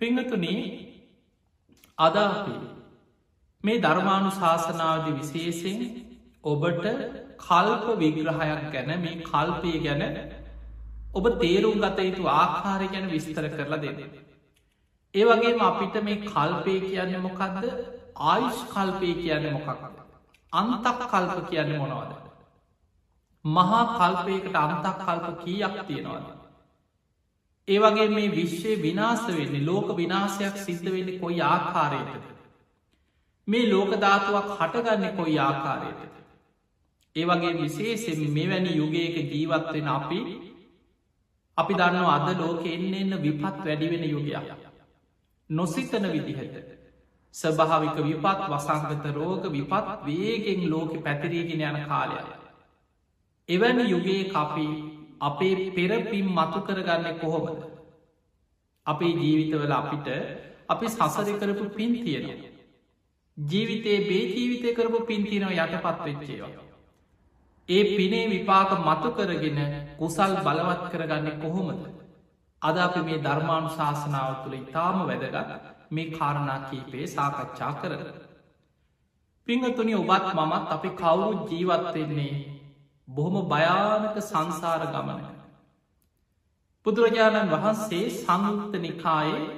පිංහතුනී අදාපි මේ ධර්මාණු ශාසනාවද විශේෂෙන් ඔබට කල්ප විග්‍රහයක් ගැන මේ කල්පය ගැන ඔබ තේරුම් ගත යුතු ආකාරය ගැන විස්තර කරලා දෙන්න. ඒ වගේම අපිට මේ කල්පය කියන්න මොකක්ද ආයුෂ් කල්පය කියන්න මොකක්ද. අන්තක් කල්ප කියන්න මොනවද. මහා කල්පයකට අන්තක් කල්ප කීයක් තියෙනවාද. ඒ වගේ මේ විශ්වය විනාස වෙන්නේ ලෝක විනාසයක් සිද්ධ වෙන්න කොයි ආකාරයටද. මේ ලෝකධාතුවක් හටගන්න කොයි ආකාරයට. ඒ වගේ විශේෂෙන් මෙවැනි යුගයක ජීවත්වෙන අපි අපි දන්න අද ලෝක එන්න එන්න විපත් වැඩිවෙන යුගයක්. නොසිතන විදිහට ස්භාවික විපත් වසංගත රෝග විපත් වේගෙන් ලෝක පැතිරීගෙන යන කාලය. එවැනි යුගයේ අපි අපේ පෙරපිම් මතු කරගන්න කොහොමද. අපේ ජීවිතවල අපිට අපි සසර කරපු පින් තියෙනවා. ජීවිතයේ බේ ජීවිතය කරපු පින්තිනව යටපත් වෙච්චේවා. ඒ පිනේ විපාක මතු කරගෙන කුසල් බලවත් කරගන්න කොහොමද. අද අපි මේ ධර්මාණු ශාසනාව තුළ ඉතාම වැදගත් මේ කාරණා කීපේ සාකච්ඡා කරන. පිංහතුනි ඔබත් මමත් අපි කවුරුත් ජීවත්වෙන්නේ බොහොම භයානක සංසාර ගමන. බුදුරජාණන් වහන්සේ සංයුක්ත නිකායේ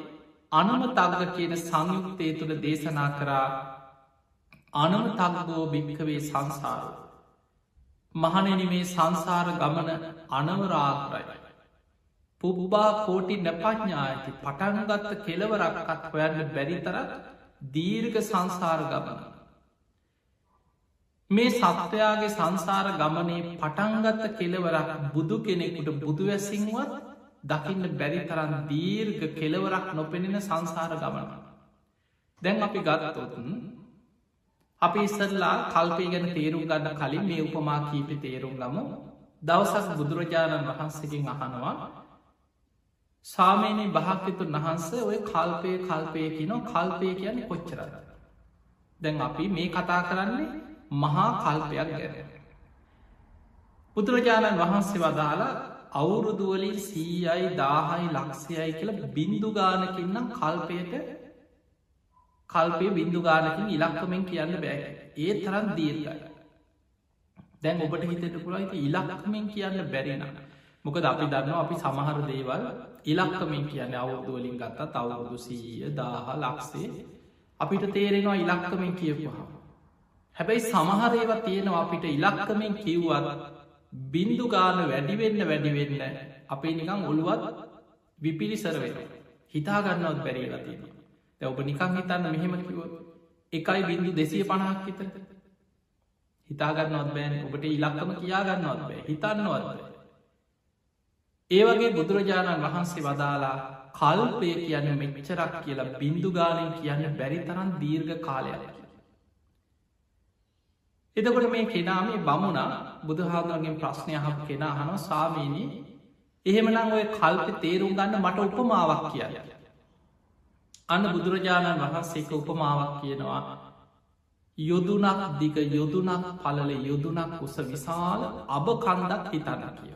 අනම තග්ග කියන සංයුක්තය තුළ දේශනා කරා අනම තගගෝ භික්කවේ සංසාරෝ. මහනෙන මේ සංසාර ගමන අනවරාකරයි. පුබ්බා කෝටි නැපඥ්ඥාඇති පටන්ගත්ත කෙලවරක්කත් හොයන්න බැරිතරක් දීර්ග සංසාර ගමන. මේ සත්වයාගේ සංසාර ගමනේ පටන්ගත්ත කෙලවරක් බුදු කෙනෙකුට බුදුවැසිංවත් දකින්න බැරි තරන් දීර්ග කෙලවරක් නොපෙනෙන සංසාර ගමන. දැන් අපි ගත්තතුන් අපි ඉස්සරලා කල්පය ගැන තේරුම් ගන්න කලින් මේ උපමා කීපි තේරුම් ගමු දවසක් බුදුරජාණන් වහන්සකින් අහනවා සාමීනී භාක්‍යතුන් වහන්ස ඔය කල්පය කල්පය කිනො කල්පය කියන කොච්චරද. දැන් අපි මේ කතා කරන්නේ මහා කල්පයක් ගැන. බුදුරජාණන් වහන්සේ වදාලා අවුරුදුවලින් සීයයි දාහයි ලක්ෂයයි කියල බින්දුගානකින්නම් කල්පයට කල්පය බින්දු ගානකින් ඉලක්කමෙන් කියන්න බෑ. ඒ තරන් දීර්ගයි දැන් ඔබට හිතට පුළයිති ඉලක්කමෙන් කියන්න බැරිෙන මොකද අපි දන්න අපි සමහර දේවල් ඉලක්කමින් කියන්න අවුදුවලින් ගත්තා තවුරුදු සීය දාහ ලක්සේ අපිට තේරෙනවා ඉලක්කමෙන් කියපුහා හැබැයි සමහරේවා තියෙනවා අපිට ඉලක්කමෙන් කිව්වත් බින්දු ගාන වැඩිවෙන්න වැඩිවෙන්න අපේ නිකං ඔළුවත් විපිරිසර වෙන හිතාගන්නවත් බැරිලා තියෙනවා. ඔබ නිකං හිතන්න මෙහෙම කිව එකයි බිඳු දෙසිය පණහක් හිතර හිතාගන්නවත් බෑන. ඔබට ඉලක්කම කියාගන්නවත් බෑ. හිතන්නවත් ඒවගේ බුදුරජාණන් වහන්සේ වදාලා කල්පය කියන්න මෙච්චරක් කියලා බින්දුගාලෙන් කියන්න බැරි තරන් දීර්ඝ කාලයක්. එතකොට මේ කෙනාමේ බමුණා බුදුහාදුරගෙන් ප්‍රශ්නය හක් කෙනා හනෝ සාමීනී එහෙමනම් ඔය කල්ප තේරුම් ගන්න මට උපමාවක් කියන්න අන්න බුදුරජාණන් වහන්සේක උපමාවක් කියනවා යොදුනක් දිග යොදුනක් පලල යොදුනක් උස විශාල අබ කන්දක් හිතන්න කිය.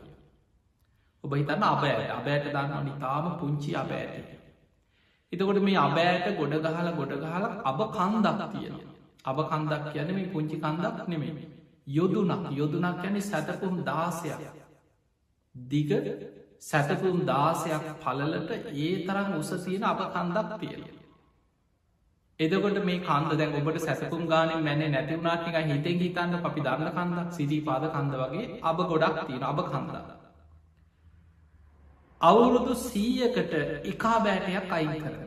ඔබ හිතන්න අබෑට අබෑට දන්න නිතාම පුංචි අබෑට. එතකොට මේ අබෑට ගොඩ ගහල ගොඩ ගහල අබ කන්දක් තියෙන. අබ කන්දක් කියන මේ පුංචි කන්දක් නෙමේ. යොදුනක් යොදුනක් යැනි සැතපුම් දාසයක්. දිග සැතපුම් දාසයක් පලලට ඒ තරම් උස තියෙන අප කන්දක් තියෙන. එදකොට මේ කන්ද දැන් ඔබට සැසකුම් ගානෙන් මැනේ නැතිවුණනාටික හිතෙන් හිතන්න අපි දන්න කන්දක් සිදී පාද කන්ද වගේ අබ ගොඩක් තියෙන අබ කන්ද. අවුරුදු සීයකට එකා බෑටයක් අයින් කරන.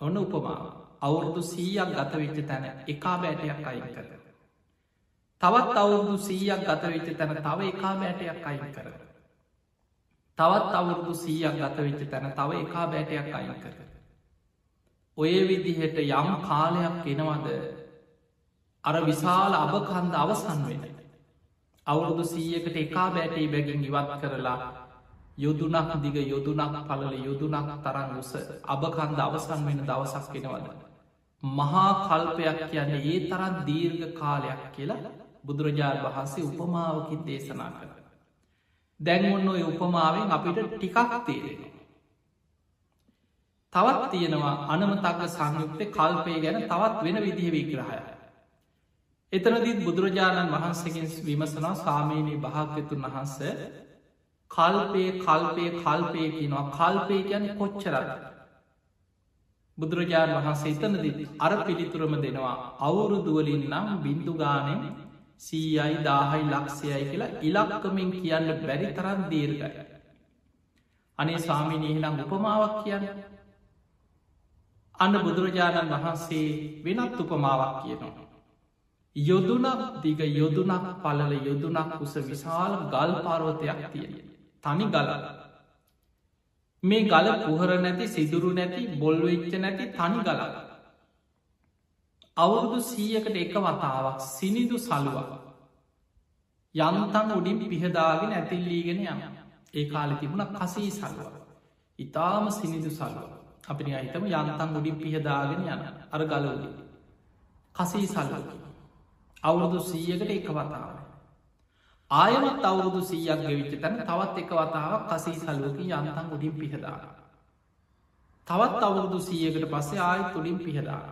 ඔන්න උපමා අවුරුදු සීයක් ගතවෙච්ච තැන එකා බෑටයක් අයින් කර. තවත් අවුරුදු සීයක් ගතවෙච්ච තැන තව එකා බෑටයක් අයින් කරන. තවත් අවුරුදු සීයක් ගතවෙච්ච තැන තව එකා බෑටයක් අයින් කර. ඔය විදිහට යම් කාලයක් එනවද අර විශාල අභකන්ද අවසන් වෙන. අවුරුදු සීයකට එකා බෑටයි බැගින් ඉවත් කරලා යොදුනක් දිග යොදුනක් පලල යොදුනක් තරන් උස අභකන්ද අවසන් වෙන දවසක් කෙනවද. මහා කල්පයක් කියන්න ඒ තරන් දීර්ඝ කාලයක් කියලා බුදුරජාණන් වහන්සේ උපමාවකින් දේශනා කර. දැන් ඔන්න ඔය උපමාවෙන් අපිට ටිකක් තේරෙන. තවත් තියෙනවා අනමතක්ක සංයුක්ත කල්පය ගැන තවත් වෙන විදිහ විග්‍රහය. එතනදීත් බුදුරජාණන් වහන්සේගෙන් විමසනවා සාමීනී භාග්‍යතුන් වහන්ස කල්පය කල්පය කල්පය කියනවා කල්පය ගැන කොච්චරද. බුදුරජාණන් වහන්සේ එතනදී අර පිළිතුරම දෙනවා අවුරුදුවලින් නම් බින්දුගානෙන් සීයයි දාහයි ලක්ෂයයි කියලා ඉලක්කමින් කියන්න බැරි තරන් දීර්ගයි. අනේ ස්වාමිනීහිනම් උපමාවක් කියන්න. අන්න බුදුරජාණන් වහන්සේ වෙනත් උපමාවක් කියනවා. යොදුනක් දිග යොදුනක් පලල යොදුනක් උස විශාල ගල් පරෝතයක් තියෙන. තනි ගලල. මේ ගල පුහර නැති සිදුරු නැති බොල්වෙච්ච නැති තනි ගලල. අවුරුදු සීයකට එක වතාවක් සිනිදු සලුවක්. යන්තන් උඩින් පිහදාගෙන ඇතිල්ලීගෙන යම. ඒ කාලෙ තිබුණ කසී සලුව. ඉතාම සිනිදු සලුව. අපිනි අහිතම යන්තන් උඩින් පිහදාගෙන යන අර ගලවලි. කසී සල්ලකි. අවුරුදු සීයකට එක වතාව. ආයමත් අවුරුදු සීයක් ගෙවිච්ච තැන තවත් එක වතාවක් කසී සල්ලෝක යන්තන් උඩින් පිහදා. තවත් අවුරුදු සීයකට පස්සේ ආය තුළින් පිහදා.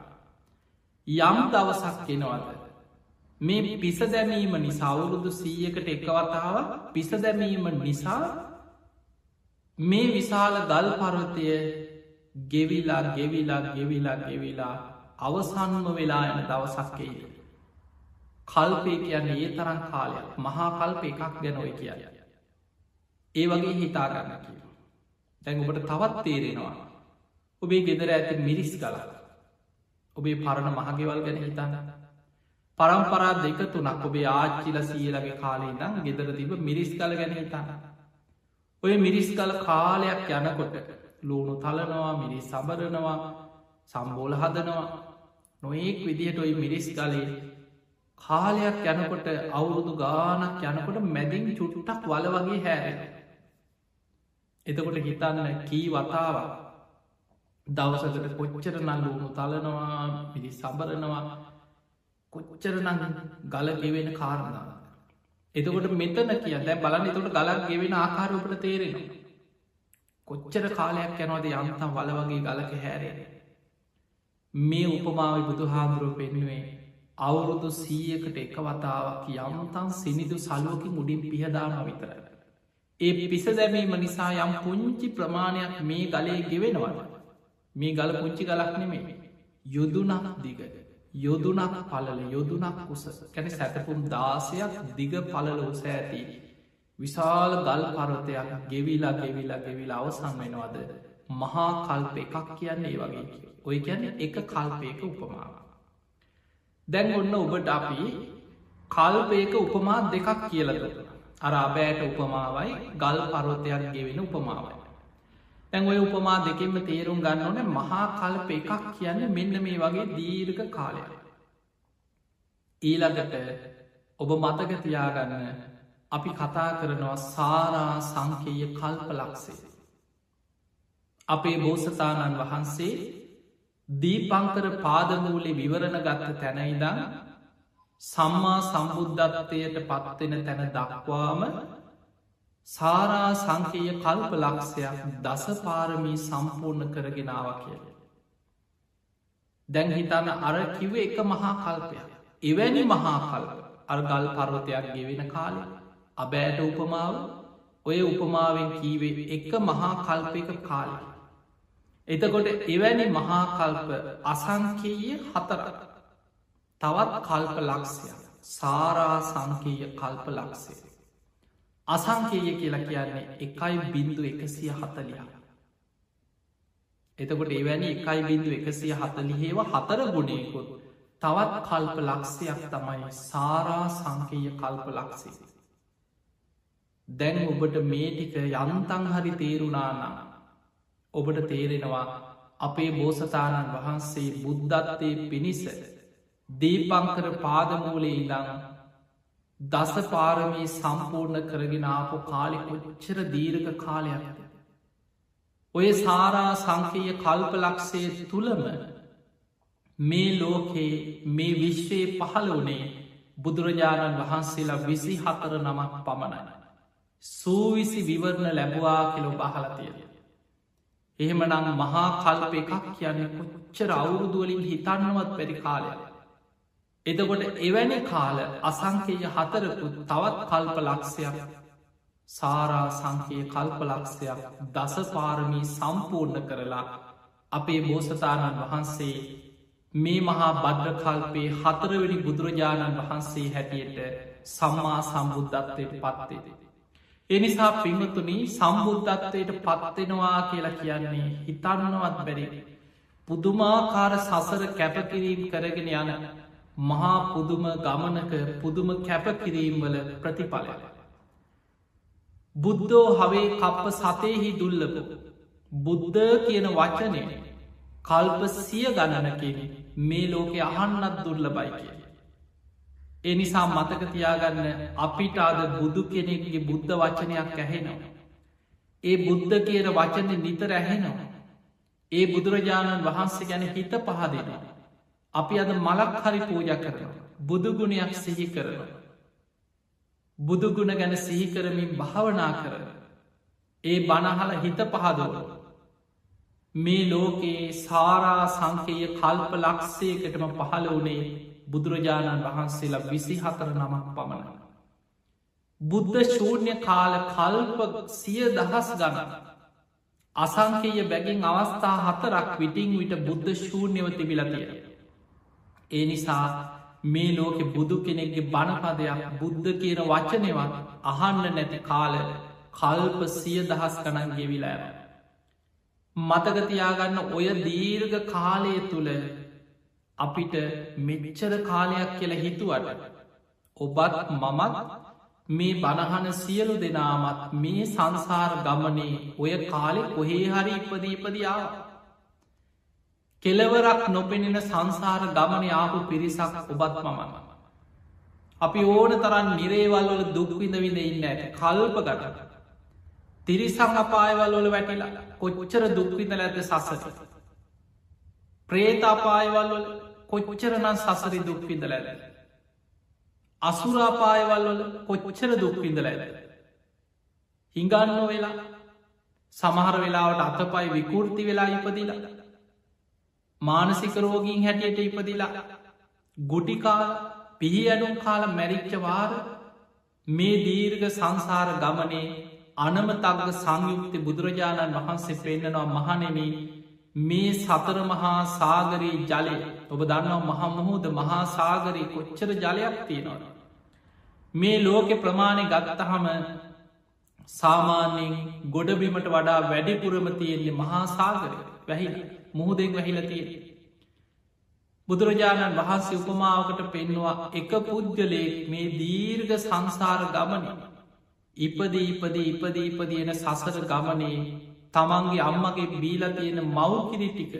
යම් දවසක් කෙනවද. මේ පිස දැමීම නිසා අවුරුදු සීයකට එක වතාව පිස දැමීම නිසා මේ විශාල ගල් පරවතය ගෙවිලා ගෙවිලා ගෙවිලා ගෙවිලා අවසන්ම වෙලා යන දවසක්කේද. කල්පය කියන්නේ ඒ තරන් කාලයක් මහා කල්ප එකක් ගැනොයි කියය. ඒ වගේ හිතාගන්න කිය. දැන් ඔබට තවත් තේරෙනවා. ඔබේ ගෙදර ඇති මිරිස් කලා. ඔබේ පරණ මහගෙවල් ගැන හිතන්න. පරම්පරා දෙක තුනක් ඔබේ ආච්චිල සියලගේ කාලේ දම් ගෙදර තිබ මිරිස් කල ගැන හිතන්න. ඔය මිරිස් කල කාලයක් යනකොට ලූුණු තලනවා මිරිස් සබරනවා සම්බෝල හදනවා නොඒක් විදිහට ඔයි මිරිස් කලේ කාලයක් යනකොට අවුරුදු ගානක් යනකොට මැදින් චුට්ටක් වල වගේ හැර. එතකොට හිතන්න කී වතාවක් දවසකට කොච්චර නල්ලුණු තලනවා පිළි සබරනවා කොච්චර නඟ ගල ගෙවෙන කාරණා. එතකොට මෙතන කිය දැ බලන්න එතකොට ගලක් ගෙවෙන ආකාරූපට තේරෙන. කොච්චර කාලයක් යනවද යම්තම් වල වගේ ගලක හැරේ. මේ උපමාව බුදු හාමුදුරුව පෙන්නුවේ අවුරුදු සීයකට එක වතාවක් යම්තන් සිනිදු සලුවකි මුඩින් පිහදාන විතර. ඒ පිස දැමීම නිසා යම් පුංචි ප්‍රමාණයක් මේ ගලේ ගෙවෙනවද. මේ ගල පුංචි ගලක් නෙමේ. යුදුනක් දිග. යොදුනක් පලල යොදුනක් උස කැන සැතපුම් දාසයක් දිග පලල උස ඇති. විශාල ගල් පරතයක් ගෙවිලා ගෙවිලා ගෙවිලා අවසන් වෙනවද. මහා කල්ප එකක් කියන්නේ ඒ වගේ ඔය කියන්නේ එක කල්පයක උපමාව. දැන් ඔන්න ඔබට අපි කල්පයක උපමා දෙකක් කියලද අරාබෑට උපමාවයි ගල් පරෝතයක් ගෙවෙන උපමාවයි. තැන් ඔය උපමා දෙකෙන්ම තේරුම් ගන්න ඕන මහා කල්ප එකක් කියන්න මෙන්න මේ වගේ දීර්ඝ කාලය. ඊළඟට ඔබ මතගතියාගන්න අපි කතා කරනවා සාරා සංකේය කල්ප ලක්සේ. අපේ බෝසතාණන් වහන්සේ දීපංකර පාදමූලි විවරණ ගත්ත තැනයිදා සම්මා සම්බුද්ධත්වයට පත්වෙන තැන දක්වාම සාරා සංකය කල්ප ලක්ෂයක් දසපාරමී සම්පූර්ණ කරගෙනාව කියල. දැන් හිතන්න අර කිව එක මහා කල්පයක්. එවැනි මහා කල්ප අර්ගල් පර්වතයක් ගෙවෙන කාලය. අබෑට උපමාව ඔය උපමාවෙන් කීවේ එක මහා කල්පයක කාලය. එතකොට එවැනි මහාකල්ප අසංකීය හතරක්. තවත් කල්ප ලක්ෂයක්. සාරා සංකීය කල්ප ලක්ෂය අසංකේය කියලා කියන්නේ එකයි බින්දු එකසිය හතලිය එතකොට එවැනි එකයි බින්දු එකසිය හතලිහේව හතර ගුණයකුත් තවත් කල්ප ලක්ෂයක් තමයි සාරා සංකීය කල්ප ලක්ෂේ දැන් ඔබට මේ ටික යන්තන් හරි තේරුණානා ඔබට තේරෙනවා අපේ බෝසතාණන් වහන්සේ බුද්ධත්තය පිණිස දීපංකර පාදමූලේ ඉඳං දස පාරමී සම්පූර්ණ කරගෙන ආපු කාලෙ කොච්චර දීර්ක කාලයක්ද. ඔය සාරා සංකීය කල්ප ලක්ෂය තුළම මේ ලෝකයේ මේ විශ්වයේ පහළ වනේ බුදුරජාණන් වහන්සේලා විසි හතර නමක් පමණයි. සූවිසි විවරණ ලැබවා කෙලො බහලතිය. එහෙමනම් මහා කල්ප එකක් කියන්න කොච්චර අවුරුදුවලින් හිතන්නවත් පැරි කාලය. එතකොට එවැනි කාල අසංකේය හතරකුත් තවත් කල්ප ලක්ෂයක් සාරා සංකයේ කල්ප ලක්ෂයක් දසපාරමී සම්පූර්ණ කරලා අපේ බෝසතාණන් වහන්සේ මේ මහා බද්්‍රකල්පේ හතරවෙනි බුදුරජාණන් වහන්සේ හැටියට සම්මා සම්බුද්ධත්වයට පත්වේද. එනිසා පිංහතුනී සම්බුද්ධත්වයට පත්වෙනවා කියලා කියන්නේ හිතන්නවත් බැරි. පුදුමාකාර සසර කැපකිරීම් කරගෙන යන මහා පුදුම ගමනක පුදුම කැපකිරීම්වල ප්‍රතිඵලය. බුද්ධෝ හවේ කප්ප සතයහි දුල්ලපු බුද්ධ කියන වචනය කල්ප සිය ගණනකින් මේ ලෝකෙ අහන්නත් දුර්ල බයි කිය. එනිසා මතකතියාගන්න අපිට අද බුදු කෙනෙක්ගේ බුද්ධ වචනයක් ඇහෙනවා. ඒ බුද්ධ කියන වචන නිතර ඇහෙනවා. ඒ බුදුරජාණන් වහන්සේ ගැන හිත පහදෙනවා. අපි අද මලක් හරි පූජ කරනවා. බුදුගුණයක් සිහි කරනවා. බුදුගුණ ගැන සිහිකරමින් භාවනා කරන. ඒ බණහල හිත පහදවල. මේ ලෝකයේ සාරා සංකය කල්ප ලක්ෂයකටම පහළ වනේ බුදුරජාණන් වහන්සේලා විසි හතර නමක් පමණ. බුද්ධ ශූර්ණය කාල කල්ප සිය දහස් ගණන. අසංකය බැගින් අවස්ථා හතරක් විටිං විට බුද්ධ ශූර්ණයව තිබිලතිය. ඒ නිසා මේ ලෝකෙ බුදු කෙනෙක්ගේ බණපදයක් බුද්ධ කියන වචනයවත් අහන්න නැති කාල කල්ප සිය දහස් ගණන් ගෙවිලෑව. මතකතියාගන්න ඔය දීර්ග කාලය තුළ අපිට මෙච්චර කාලයක් කියල හිතුවට ඔබත් මමත් මේ බණහන සියලු දෙනාමත් මේ සංසාර ගමනේ ඔය කාලෙ කොහේ හරි ඉපදීපදියාව කෙලවරක් නොපෙනෙන සංසාර ගමන ආපු පිරිසක් ඔබත් මමම. අපි ඕන තරන් නිරේවල්වල දුක්විඳවිඳ ඉන්න ඇට කල්ප ගට. තිරිසං අපායවල්වල වැටිලා කොච්චර දුක්විඳල ඇත සසස. ප්‍රේතාපායවල්වල කොච්චරනන් සසරි දුක්විඳල ඇද. අසුරාපායවල්වල කොච්චර දුක්විඳල ඇද. හිඟන්න වෙලා සමහර වෙලාවට අතපයි විකෘති වෙලා ඉපදිලා මානසික රෝගීන් හැටියට ඉපදිලා ගුටිකාල පිහි ඇනුම් කාල මැරිච්චවාර මේ දීර්ග සංසාර ගමනේ අනමතක්ග සංයුක්ති බුදුරජාණන් වහන්සේ පෙන්න්නනවා මහනෙමී මේ සතර මහා සාගරී ජලය ඔබ දන්නවා මහමුහෝද මහා සාගරී කොච්චර ජලයක් තියෙනවා. මේ ලෝකෙ ප්‍රමාණය ගත්තහම සාමාන්‍යයෙන් ගොඩබිමට වඩා වැඩිපුරම තියෙන්නේ මහා සාගරය වැහිලා. මුහුදෙන් වැහිලතිය. බුදුරජාණන් වහන්සේ උපමාවකට පෙන්වා එක පුද්ගලේ මේ දීර්ග සංසාර ගමන ඉපද ඉපද ඉපද ඉපදයන සසර ගමනේ තමන්ගේ අම්මගේ බීල තියෙන මව්කිරි ටික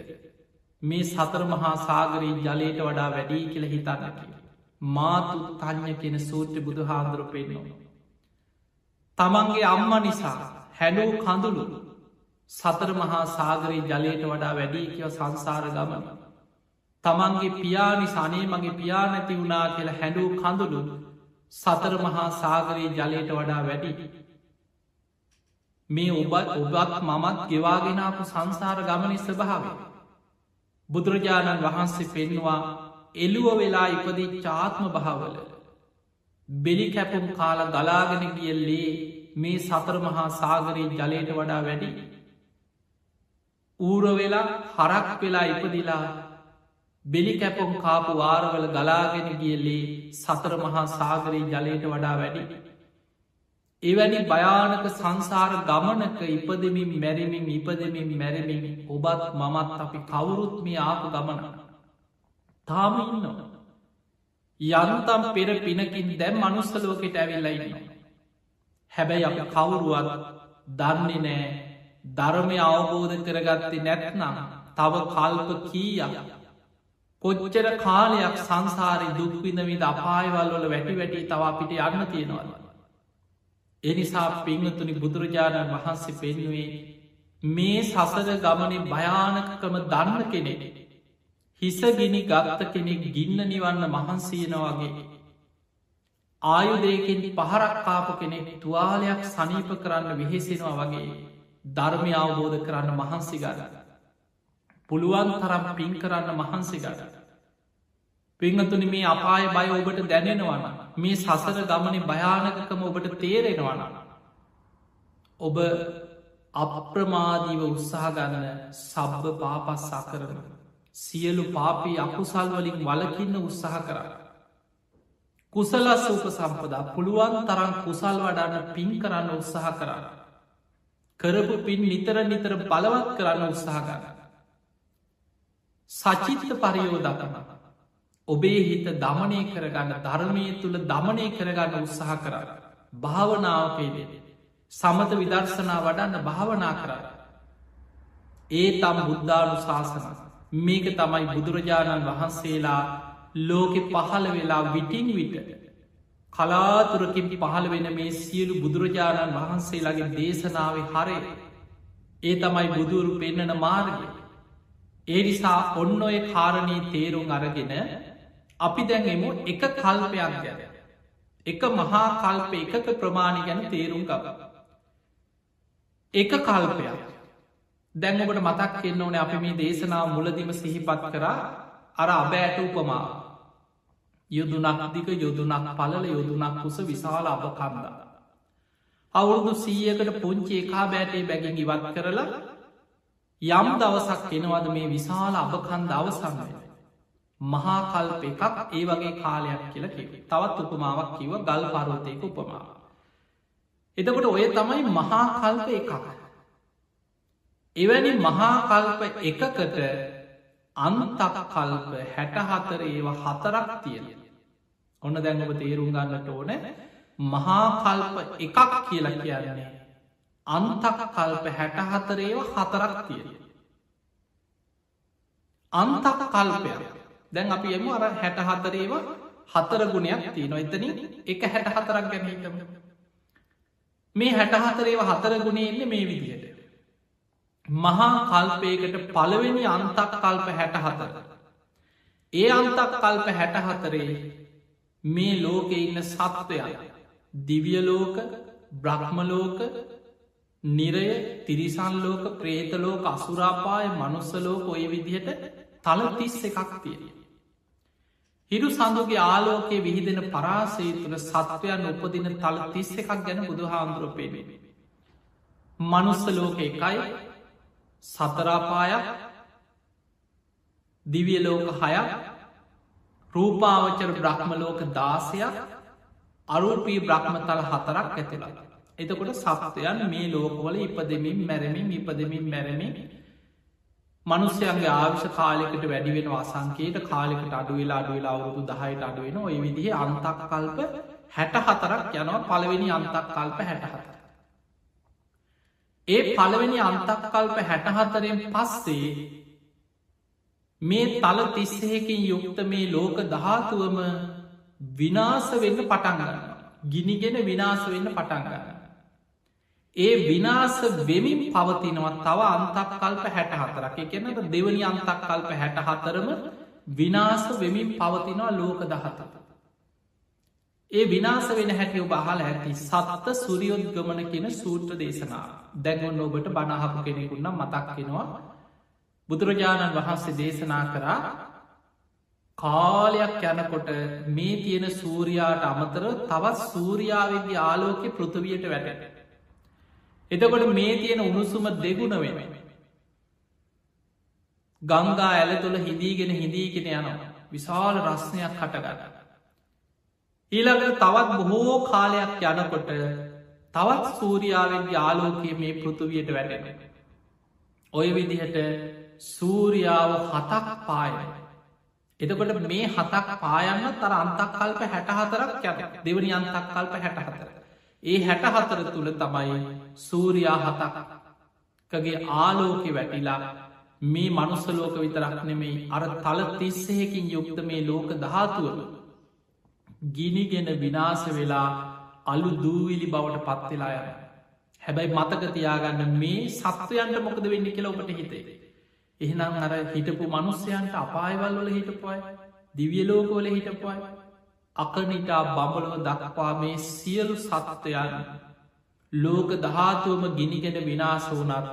මේ සතර මහා සාගරී ජලයට වඩා වැඩී කියල හිතන්නකි. මාතු තඥ කෙන සූට්‍ර බුදු හාන්දුර පෙන්නවා. තමන්ගේ අම්ම නිසා හැඩෝ කඳුළු සතර මහා සාගරයේ ජලයට වඩා වැඩී කියව සංසාර ගමන. තමන්ගේ පියානි සනේ මගේ පියා නැති වුණා කියලා හැඩූ කඳුළු සතර මහා සාගරයේ ජලයට වඩා වැඩි. මේ ඔබත් ඔබත් මමත් ගෙවාගෙනාපු සංසාර ගමනි ස්භාව. බුදුරජාණන් වහන්සේ පෙන්වා එළුව වෙලා ඉපදී චාත්ම භාවල. බෙලි කැපුම් කාල ගලාගෙන ගියල්ලේ මේ සතර මහා සාගරයේ ජලයට වඩා වැඩි. ඌර වෙලා හරක් වෙලා ඉපදිලා බෙලි කැපොම් කාපු වාරවල ගලාගෙන ගියල්ලේ සතර මහා සාගරී ජලයට වඩා වැඩි. එවැනි භයානක සංසාර ගමනක ඉපදමින් මැරමින් ඉපදමින් මැරමින් ඔබත් මමත් අපි කවුරුත් මේ ආපු ගමන. තාම ඉන්නවා. යන්තම් පෙර පිනකින් දැම් මනුස්සලෝකෙට ඇවිල්ලයින්න. හැබැයි අප කවුරුවත් දන්නේ නෑ ධර්මය අවබෝධ කරගත්තේ නැත්නම් තව කල්ප කීයක් කොච්චර කාලයක් සංසාරය දුක්විඳවිද අපායවල් වල වැටි වැටි තවාපිට යන්න තියෙනවල. එනිසා පිංහතුනි බුදුරජාණන් වහන්සේ පෙන්නුවේ මේ සසර ගමනේ භයානකකම දන්න කෙනෙ. හිසගිනි ගත්ත කෙනෙක් ගින්න නිවන්න මහන්සීනවගේ. ආයුදයකින් පහරක්කාපු කෙනෙක් තුවාලයක් සනීප කරන්න විහෙසෙනවා වගේ ධර්මය අවබෝධ කරන්න මහන්සි ගන්න. පුළුවන් තරම් පින් කරන්න මහන්සි ගන්න. පිංහතුනි මේ අපාය බය ඔබට දැනෙනවන මේ සසර ගමන භයානකකම ඔබට තේරෙනවන. ඔබ අප්‍රමාදීව උත්සාහ ගන්න සබ්බ පාපස්සා කරන. සියලු පාපී අකුසල් වලින් වලකින්න උත්සාහ කර. කුසලස් උප සම්පදා පුළුවන් තරම් කුසල් වඩාන්න පින් කරන්න උත්සාහ කරන්න. කරපු පින් නිතර නිතර බලවත් කරන්න උත්සාහ කරන්න. සචිත්ත පරියෝදකම ඔබේ හිත දමනය කරගන්න ධර්මය තුළ දමනය කරගන්න උත්සාහ කරන්න. භාවනාව පේදේ. සමත විදර්ශනා වඩන්න භාවනා කරන්න. ඒ තම් බුද්ධානු ශාසන මේක තමයි බුදුරජාණන් වහන්සේලා ලෝකෙ පහළ වෙලා විටින් විට කලාතුරකින් පහළ වෙන මේ සියලු බුදුරජාණන් වහන්සේලාගේ දේශනාව හරය ඒ තමයි බුදුරු පෙන්නන මාර්ගය ඒ නිසා ඔන්න ඔය කාරණී තේරුම් අරගෙන අපි දැන්ෙමු එක කල්පයක් ගැන එක මහා කල්ප එකක ප්‍රමාණි ගැන තේරුම් ගබ එක කල්පයක් දැන්ඔකට මතක් එන්න ඕන අපි මේ දේශනාව මුලදිම සිහිපත් කරා අර අබෑට උපමාව යුදුනක් දික යොදුනක් පලල යොදුනක් කුස විශාල අපකන්ද. අවුරුදු සීයකට පුංචි එකා බෑටේ බැගින් ඉවත් කරලා යම් දවසක් එනවද මේ විශාල අපකන්ද අවසන්නය. මහා කල්ප එකක් ඒ වගේ කාලයක් කියලා කිව තවත් උපමාවක් කිව ගල් පරෝතයක උපමාව. එතකොට ඔය තමයි මහා කල්ප එකක්. එවැනි මහා කල්ප එකකට අන්තක් කල්ප හැට හතර ඒවා හතරක් තියෙන. ඔන්න දැඟව තේරුම් ගන්නට ඕන මහාකල්ප එකක් කියලා කියන්නේ. අන්තක කල්ප හැට හතරේව හතරක් තියෙන. අන්තක කල්පය දැන් අපි එම අර හැට හතරේව හතර ගුණයක් තිය නොයිතන එක හැට හතරක් ගැනීටම. මේ හැට හතරේව හතර ගුණෙන්නේ මේ විදිහට. මහා කල්පයකට පළවෙනි අන්තක් කල්ප හැට හතර. ඒ අන්තක් කල්ප හැට හතරේ මේ ලෝකෙ ඉන්න සත්වයන් දිවියලෝක බ්‍රහ්මලෝක නිරය තිරිසන්ලෝක ප්‍රේතලෝක අසුරාපාය මනුස්සලෝක ඔය විදිහට තල තිස්ස එකක් තියෙන. හිරු සඳුගේ ආලෝකයේ විහිදෙන පරාසය තුළ සත්වයන් උපදින තල තිස්ස එකක් ගැන බුදු හාමුදුරපේනේ. මනුස්ස ලෝක එකයි සතරාපායක් දිවියලෝක හයක් රූපාවචර බ්‍රහ්මලෝක දාසයක් අරූපී බ්‍රහ්මතල හතරක් ඇතිලා. එතකොට සපතයන් මේ ලෝකවල ඉපදමින් මැරමින් ඉපදමින් මැරමින් මනුස්්‍යයන්ගේ ආවිශ කාලෙකට වැඩිවෙන අසංකේට කාලෙකට අඩුවෙලා අඩුවෙලා අවුරුදු දහයට අඩුවෙන ඔය විදිහ අන්තක් කල්ප හැට හතරක් යනවා පළවෙනි අන්තක් කල්ප හැටහත. ඒ පළවෙනි අන්තක් කල්ප හැටහතරෙන් පස්සේ මේ තල තිස්සයකින් යුක්ත මේ ලෝක දහතුවම විනාස වෙන්න පටන්ගන්න. ගිනිගෙන විනාස වෙන්න පටන්ගන්න. ඒ විනාස වෙමින් පවතිනවත් තව අන්තක් කල්ප හැට හතරක් එකනට දෙවනි අන්තක් කල්ප හැට හතරම විනාස වෙමින් පවතිනවා ලෝක දහත. ඒ විනාස වෙන හැටි ඔබ අහල ඇති සත්ත සුරියොද්ගමන කියෙන සූත්‍ර දේශනා දැගොන්න ඔබට බණහපු කෙනෙකුන්නම් මතක්කෙනවා බුදුරජාණන් වහන්සේ දේශනා කරා කාලයක් යනකොට මේ තියෙන සූරයාට අමතර තවත් සූරියාවගේ ආලෝකය පෘථවයට වැට. එතකොට මේ තියෙන උණුසුම දෙගුණ වෙන. ගංගා ඇල තුළ හිදීගෙන හිදීගෙන යනවා. විශාල රස්නයක් හටගන්න. ඊළඟට තවත් බොහෝ කාලයක් යනකොට තවත් සූරියාවෙන්ගේ ආලෝකය මේ පෘථවියට වැටෙන. ඔය විදිහට සූරියාව හතක් පාය. එතකොට මේ හතක් පායන්න තර අන්තක් කල්ප හැට හතරක් යන දෙවනි අන්තක් කල්ප හැට හතර. ඒ හැට හතර තුළ තමයි සූරයා හතකගේ ආලෝකෙ වැටිලා මේ මනුස්සලෝක විතරක් නෙමෙයි අර තල තිස්සයකින් යුක්ත මේ ලෝක දහතුවල ගිනිගෙන විනාස වෙලා අලු දූවිලි බවට පත්වෙලා යන. හැබැයි මතක තියාගන්න මේ සත්වයන්ට මොකද වෙන්න කියලා ඔබට හිතේ. එහෙනම් අර හිටපු මනුස්්‍යයන්ට අපායවල් වල හිටපුයි දිවියලෝකෝල හිටපුයි අකනිටා බඹලව දක්වා මේ සියලු සත්වයන් ලෝක දහතුවම ගිනිගෙන විනාස වනත්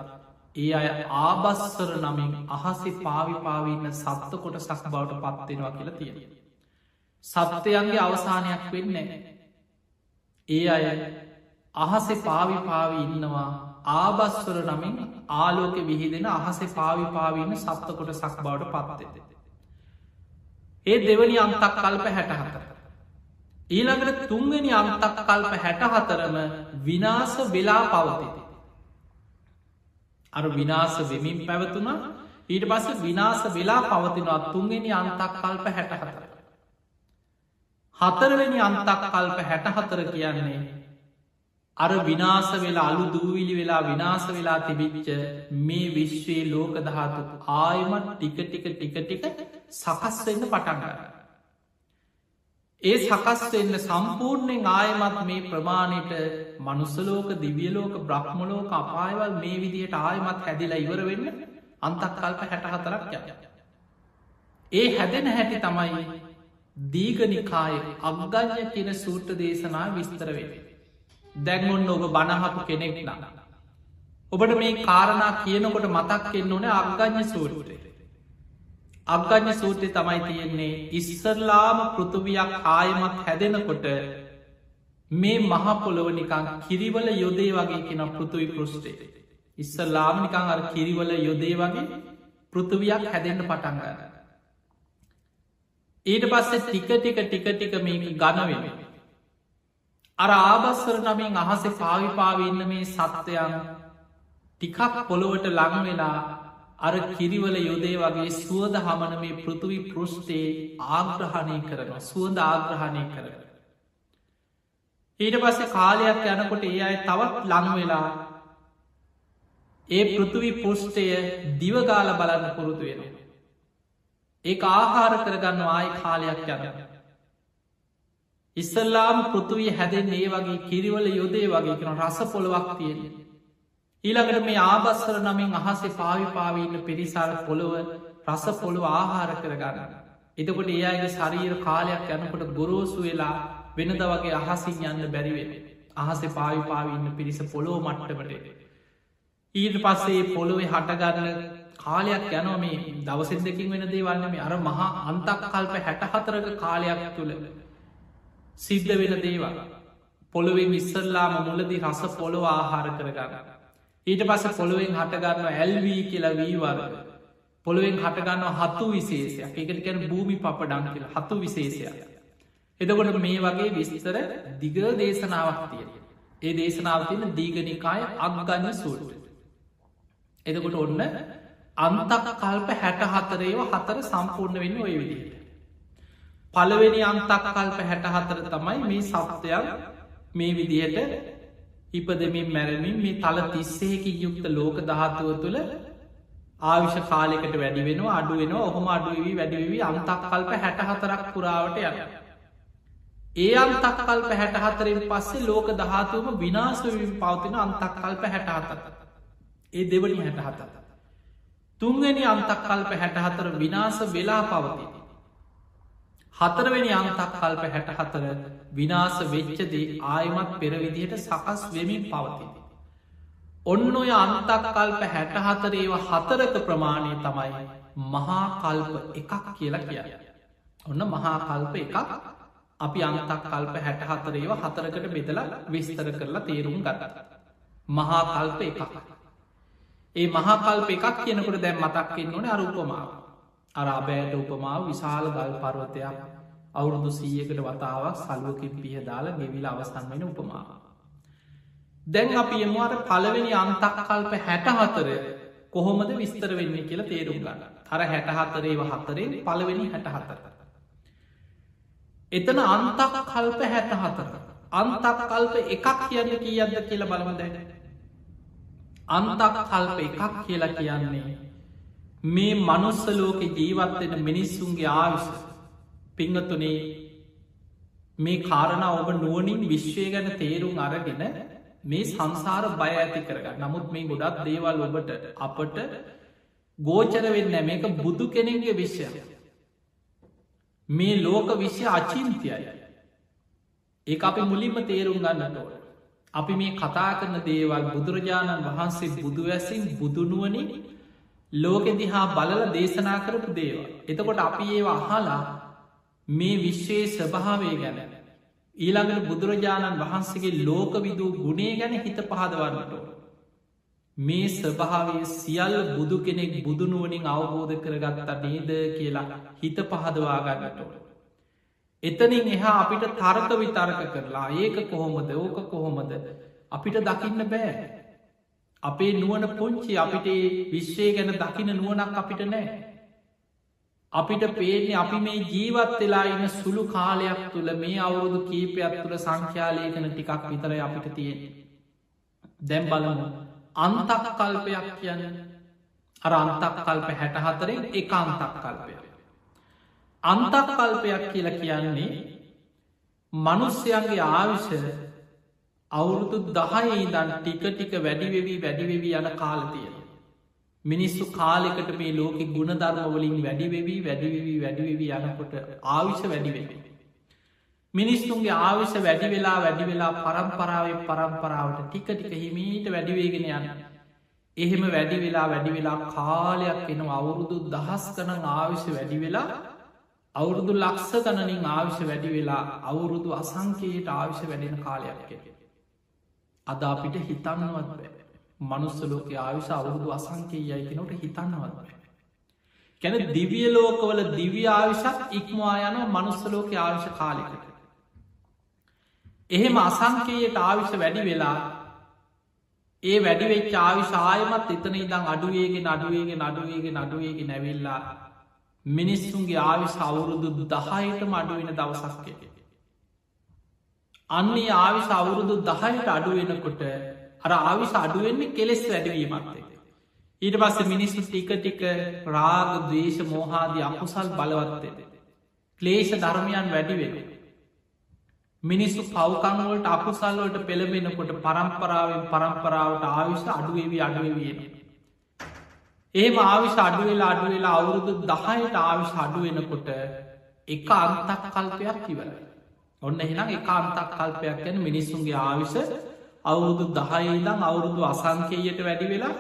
ඒ අය ආබස්සර නමින් අහසි පාවිපාවන්න සත්ත කොට සක් බවට පත්වෙනවා කියලා තියෙන. සත්‍යයන්ගේ අවසානයක් වෙන්නේ. ඒ අය අහසෙ පාවිපාවි ඉන්නවා ආබස්වර නමින් ආලෝක විහිදෙන අහසේ පාවිපාවන්න සත්ත කොට සක් බවට පත්වෙද. ඒ දෙවනි අන්තක් කල්ප හැටහතර. ඊළඟට තුන්වෙනි අන්තක් කල්ප හැටහතරම විනාස වෙලා පවතිති. අර විනාස වෙමින් පැවතුන ඊට පස්ස විනාස වෙලා පවතිනවා තුන්වෙනි අන්තක් කල්ප හැටහතර. හතරවෙනි අන්තක් කල්ප හැටහතර කියන්නේ අර විනාස වෙලා අලු දූවිලි වෙලා විනාස වෙලා තිබිච්ච මේ විශ්වයේ ලෝක දහතු ආයමත් ටික ටික ටික ටික සකස් වෙන්න පටන්ගන්න. ඒ සකස් වෙන්න සම්පූර්ණයෙන් ආයමත් මේ ප්‍රමාණයට මනුස්සලෝක දිවියලෝක බ්‍රහ්මලෝක අපායවල් මේ විදියට ආයමත් හැදිලා ඉවර වෙන්න අන්තක් කල්ප හැට හතරක් ය. ඒ හැදෙන හැටි තමයි දීගනිකාය අගගඥ කියන සූට්‍ර දේශනා විස්තර වේ. දැන්ගොන්න ඔබ බණහපු කෙනෙක් නා. ඔබට මේ කාරණා කියනකොට මතක් එන්න ඕන අගගඥ සූට්‍රේ. අග්ගඥ සූත්‍රය තමයි තියෙන්නේ ඉස්සරලාම පෘතුවයක් ආයමත් හැදෙනකොට මේ මහපොළොව නිකං කිරිවල යොදේ වගේ කෙන පෘතුවි පෘෂ්ටේ. ඉස්සල්ලාම නිකං අර කිරිවල යොදේ වගේ පෘතුවයක් හැදෙන්ට පටන්ගන්න. ඊට පස්සේ ටික ටික ටික ටික මේක ගනවෙන. අර ආබස්සර නමින් අහසේ පාවිපාවන්න මේ සත්වයන් ටිකක් පොළොවට ලංවෙලා අර කිරිවල යොදේ වගේ සුවද හමන මේ පෘතුවි පෘෂ්ටේ ආග්‍රහණය කරන සුවද ආග්‍රහණය කරන. ඊට පස්සේ කාලයක් යනකොට ඒ අයි තවත් ලංවෙලා ඒ පෘතුවි පෘෂ්ටය දිවගාල බලන්න පුරුතු වෙන. ඒ ආහාර කරගන්න ආය කාලයක් යන. ඉස්සල්ලාම් පෘතුවී හැදෙන් ඒ වගේ කිරිවල යොදේ වගේ කෙන රස පොළොවක් තියෙන්නේ. ඊළඟට මේ ආබස්සර නමින් අහසේ පාවිපාවන්න පිරිසාර පොළොව රස පොළොව ආහාර කරගන්න. එතකොට ඒ අගේ ශරීර කාලයක් යනකොට ගොරෝසු වෙලා වෙනද වගේ අහසින් යන්න බැරිවෙන. අහසේ පාවිපාවන්න පිරිස පොළොව මට්ටකට. ඊට පස්සේ පොළොවේ හටගන්න කාලයක් යනෝ මේ දවසෙන් දෙකින් වෙන දේවන්න මේ අර මහා අන්තක් කල්ප හැට හතරක කාලයක් තුළ සිද්ධ වෙන දේවල්. පොළොවෙන් ඉස්සල්ලාම මුලදී රස පොළොව ආහාර කරගන්න. ඊට පස පොළුවෙන් හටගන්න ඇල්වී කියලා වීවර. පොළුවෙන් හටගන්න හතු විශේෂයක්. එකට කැන භූමි පපඩන් කියල. හතු විශේෂයක්. එතකොට මේ වගේ විස්තර දිග දේශනාවක් තිය ඒ දේශනාව තියන දීගනිකාය අගගන්න සූට එතකොට ඔන්න අන්තක කල්ප හැට හතරේව හතර සම්පූර්ණ වෙන්න ඔය විදිට පළවෙනි අන්තක් කල්ප හැට හතර තමයි මේ සප්තයක් මේ විදිහට ඉපදමින් මැරමින් මේ තල තිස්සේකින් යුක්ත ලෝක ධාතුව තුළ ආවිශ කාලෙකට වැඩි වෙන අඩු වෙන ඔහොම අඩුවී වැඩිවී අන්තක් කල්ප හැට හතරක් පුරාවට යන. ඒ අන්තක් කල්ප හැට හතරෙන් පස්සේ ලෝක දහතුවම විනාශවින් පවතින අන්තක් කල්ප හැට හතර. ඒ දෙවනි හැට හතර. තුන්වැනි අන්තක් කල්ප හැට හතර විනාස වෙලා පවතින. හතරවෙනි අන්තක් කල්ප හැට හතර විනාස වෙච්චදේ ආයමත් පෙරවිදිහට සකස් වෙමින් පවතින. ඔන්න ඔය අන්තක් කල්ප හැට හතරේව හතරක ප්‍රමාණය තමයි මහා කල්ප එකක් කියලා කිය. ඔන්න මහා කල්ප එකක් අපි අන්තක් කල්ප හැට හතරේව හතරකට බෙදලා විස්තර කරලා තේරුම් ගත. මහා කල්ප එකක්. ඒ මහාකල්ප එකක් කියනකට දැම් මතක්කෙන් ඕන අරුපමාව. අරාබෑට උපමාව විශාල ගල් පර්වතයක් අවුරුදු සීයකට වතාවක් සල්ුවකින් පිහ දාලා ගෙවිල අවසන් වෙන උපමාව. දැන් අපි එමවාට පළවෙනි අන්තක් කල්ප හැට හතර කොහොමද විස්තර වෙන්න කියලා තේරුම් ගන්න හර හැට හතරේව හතරෙන් පළවෙනි හැට හතර. එතන අන්තක් කල්ප හැට හතර. අන්තක් කල්ප එකක් කියන්න කියන්න කියලා බලම දැන. අන්තක් කල්ප එකක් කියලා කියන්නේ මේ මනුස්සලෝක ජීවත්වෙන මිනිස්සුන්ගේ ආවිශ පිංහතුනේ මේ කාරණ ඔබ නුවනින් විශ්වය ගැන තේරුම් අරගෙන මේ සංසාර බය ඇති කරග නමුත් මේ ගොඩක් දේවල් ඔබට අපට ගෝචර වෙන්න මේක බුදු කෙනෙගේ විශ්ය මේ ලෝක විශ්‍ය අචින්තියයි. ඒ අපි මුලින්ම තේරුම් ගන්නට ඕන. අපි මේ කතා කරන දේවල් බුදුරජාණන් වහන්සේ බුදුවැසින් බුදුනුවනින් ලෝකෙ දිහා බලල දේශනා කරපු දේවා. එතකොට අපි ඒවා අහලා මේ විශ්වයේ ස්වභාවේ ගැන. ඊළඟට බුදුරජාණන් වහන්සේගේ ලෝකවිදූ ගුණේ ගැන හිත පහදවන්නට. මේ ස්වභාවය සියල්ල බුදු කෙනෙක් බුදුනුවනින් අවබෝධ කරගත්ත නේද කියලා හිත පහදවාගන්නට. එතනින් එහා අපිට තර්ක විතර්ක කරලා ඒක කොහොමද ඕක කොහොමද අපිට දකින්න බෑ. අපේ නුවන පුංචි අපිට විශ්වය ගැන දකින නුවනක් අපිට නෑ. අපිට පේන්නේ අපි මේ ජීවත් වෙලා ඉන්න සුළු කාලයක් තුළ මේ අවුරුදු කීපයක් තුළ සංඛ්‍යාලයකන ටිකක් විතර අපිට තියෙන. දැම් බලමු අන්තක් කල්පයක් කියන්න අර අන්තක් කල්ප හැට හතරෙන් එක අන්තක් කල්පයක්. අන්තක් කල්පයක් කියලා කියන්නේ මනුස්්‍යයන්ගේ ආවිෂ අවුරුදු දහයි දන් ටික ටික වැඩිවෙවී වැඩිවෙවී යන කාලතිය. මිනිස්සු කාලෙකට මේ ලෝක ගුණධර්මවලින් වැඩිවෙවී වැඩිවෙවී වැඩිවෙවී යනකොට ආවිෂ වැඩිවෙවී. මිනිස්සුන්ගේ ආවිෂ වැඩි වෙලා වැඩි වෙලා පරම්පරාවේ පරම්පරාවට ටික ටික හිමීට වැඩිවේගෙන යන. එහෙම වැඩි වෙලා වැඩි වෙලා කාලයක් එන අවුරුදු දහස් කන ආවිෂ වැඩි වෙලා අවුරුදු ලක්ෂ ගණනින් ආවිෂ වැඩි වෙලා අවුරුදු අසංකයට ආවිෂ වැඩෙන කාලයක් කෙට. අද අපිට හිතන්නවත් බෑ. මනුස්සලෝක ආවිශ අවුරුදු අසංකයේ යයිකනට හිතන්නවත් බෑ. කැන දිවිය ලෝකවල දිව්‍ය ආවිශත් ඉක්මවා යන මනුස්සලෝක ආවිශ කාලෙකට. එහෙම අසංකයට ආවිශ වැඩි වෙලා ඒ වැඩිවෙච් ආවිශායමත් එතන ඉදං අඩුවේගේ නඩුවේගේ නඩුවේගේ නඩුවේගේ නැවිල්ලා මිනිස්සුන්ගේ ආවිශ අවුරුදු දහයට මඩුවෙන දවසක්කය. අන්නේ ආවිශ අවුරුදු දහයට අඩුවෙනකොට අර ආවිශ අඩුවෙන්නේ කෙලෙස් වැඩවීමත්තේ. ඊට පස්ස මිනිස්සු ටික ටික රාග දවේශ මෝහාදී අකුසල් බලවත්තේද. ක්ලේෂ ධර්මයන් වැඩිවෙන. මිනිස්සු පවකංවලට අකුසල්වලට පෙළබෙනකොට පරම්පරාවෙන් පරම්පරාවට ආවිශ අඩුවවී අඩුවවියෙන. ඒම ආවිශ අඩුවෙලා අඩුවෙලා අවුරුදු දහයට ආවිශ අඩුවෙනකොට එක අන්තක් කල්පයක් කිවරයි. ඔන්න එහෙනම් එක අන්තක් කල්පයක් ගැන මිනිස්සුන්ගේ ආවිශ අවුරුදු දහයිදං අවුරුදු අසංකයට වැඩි වෙලා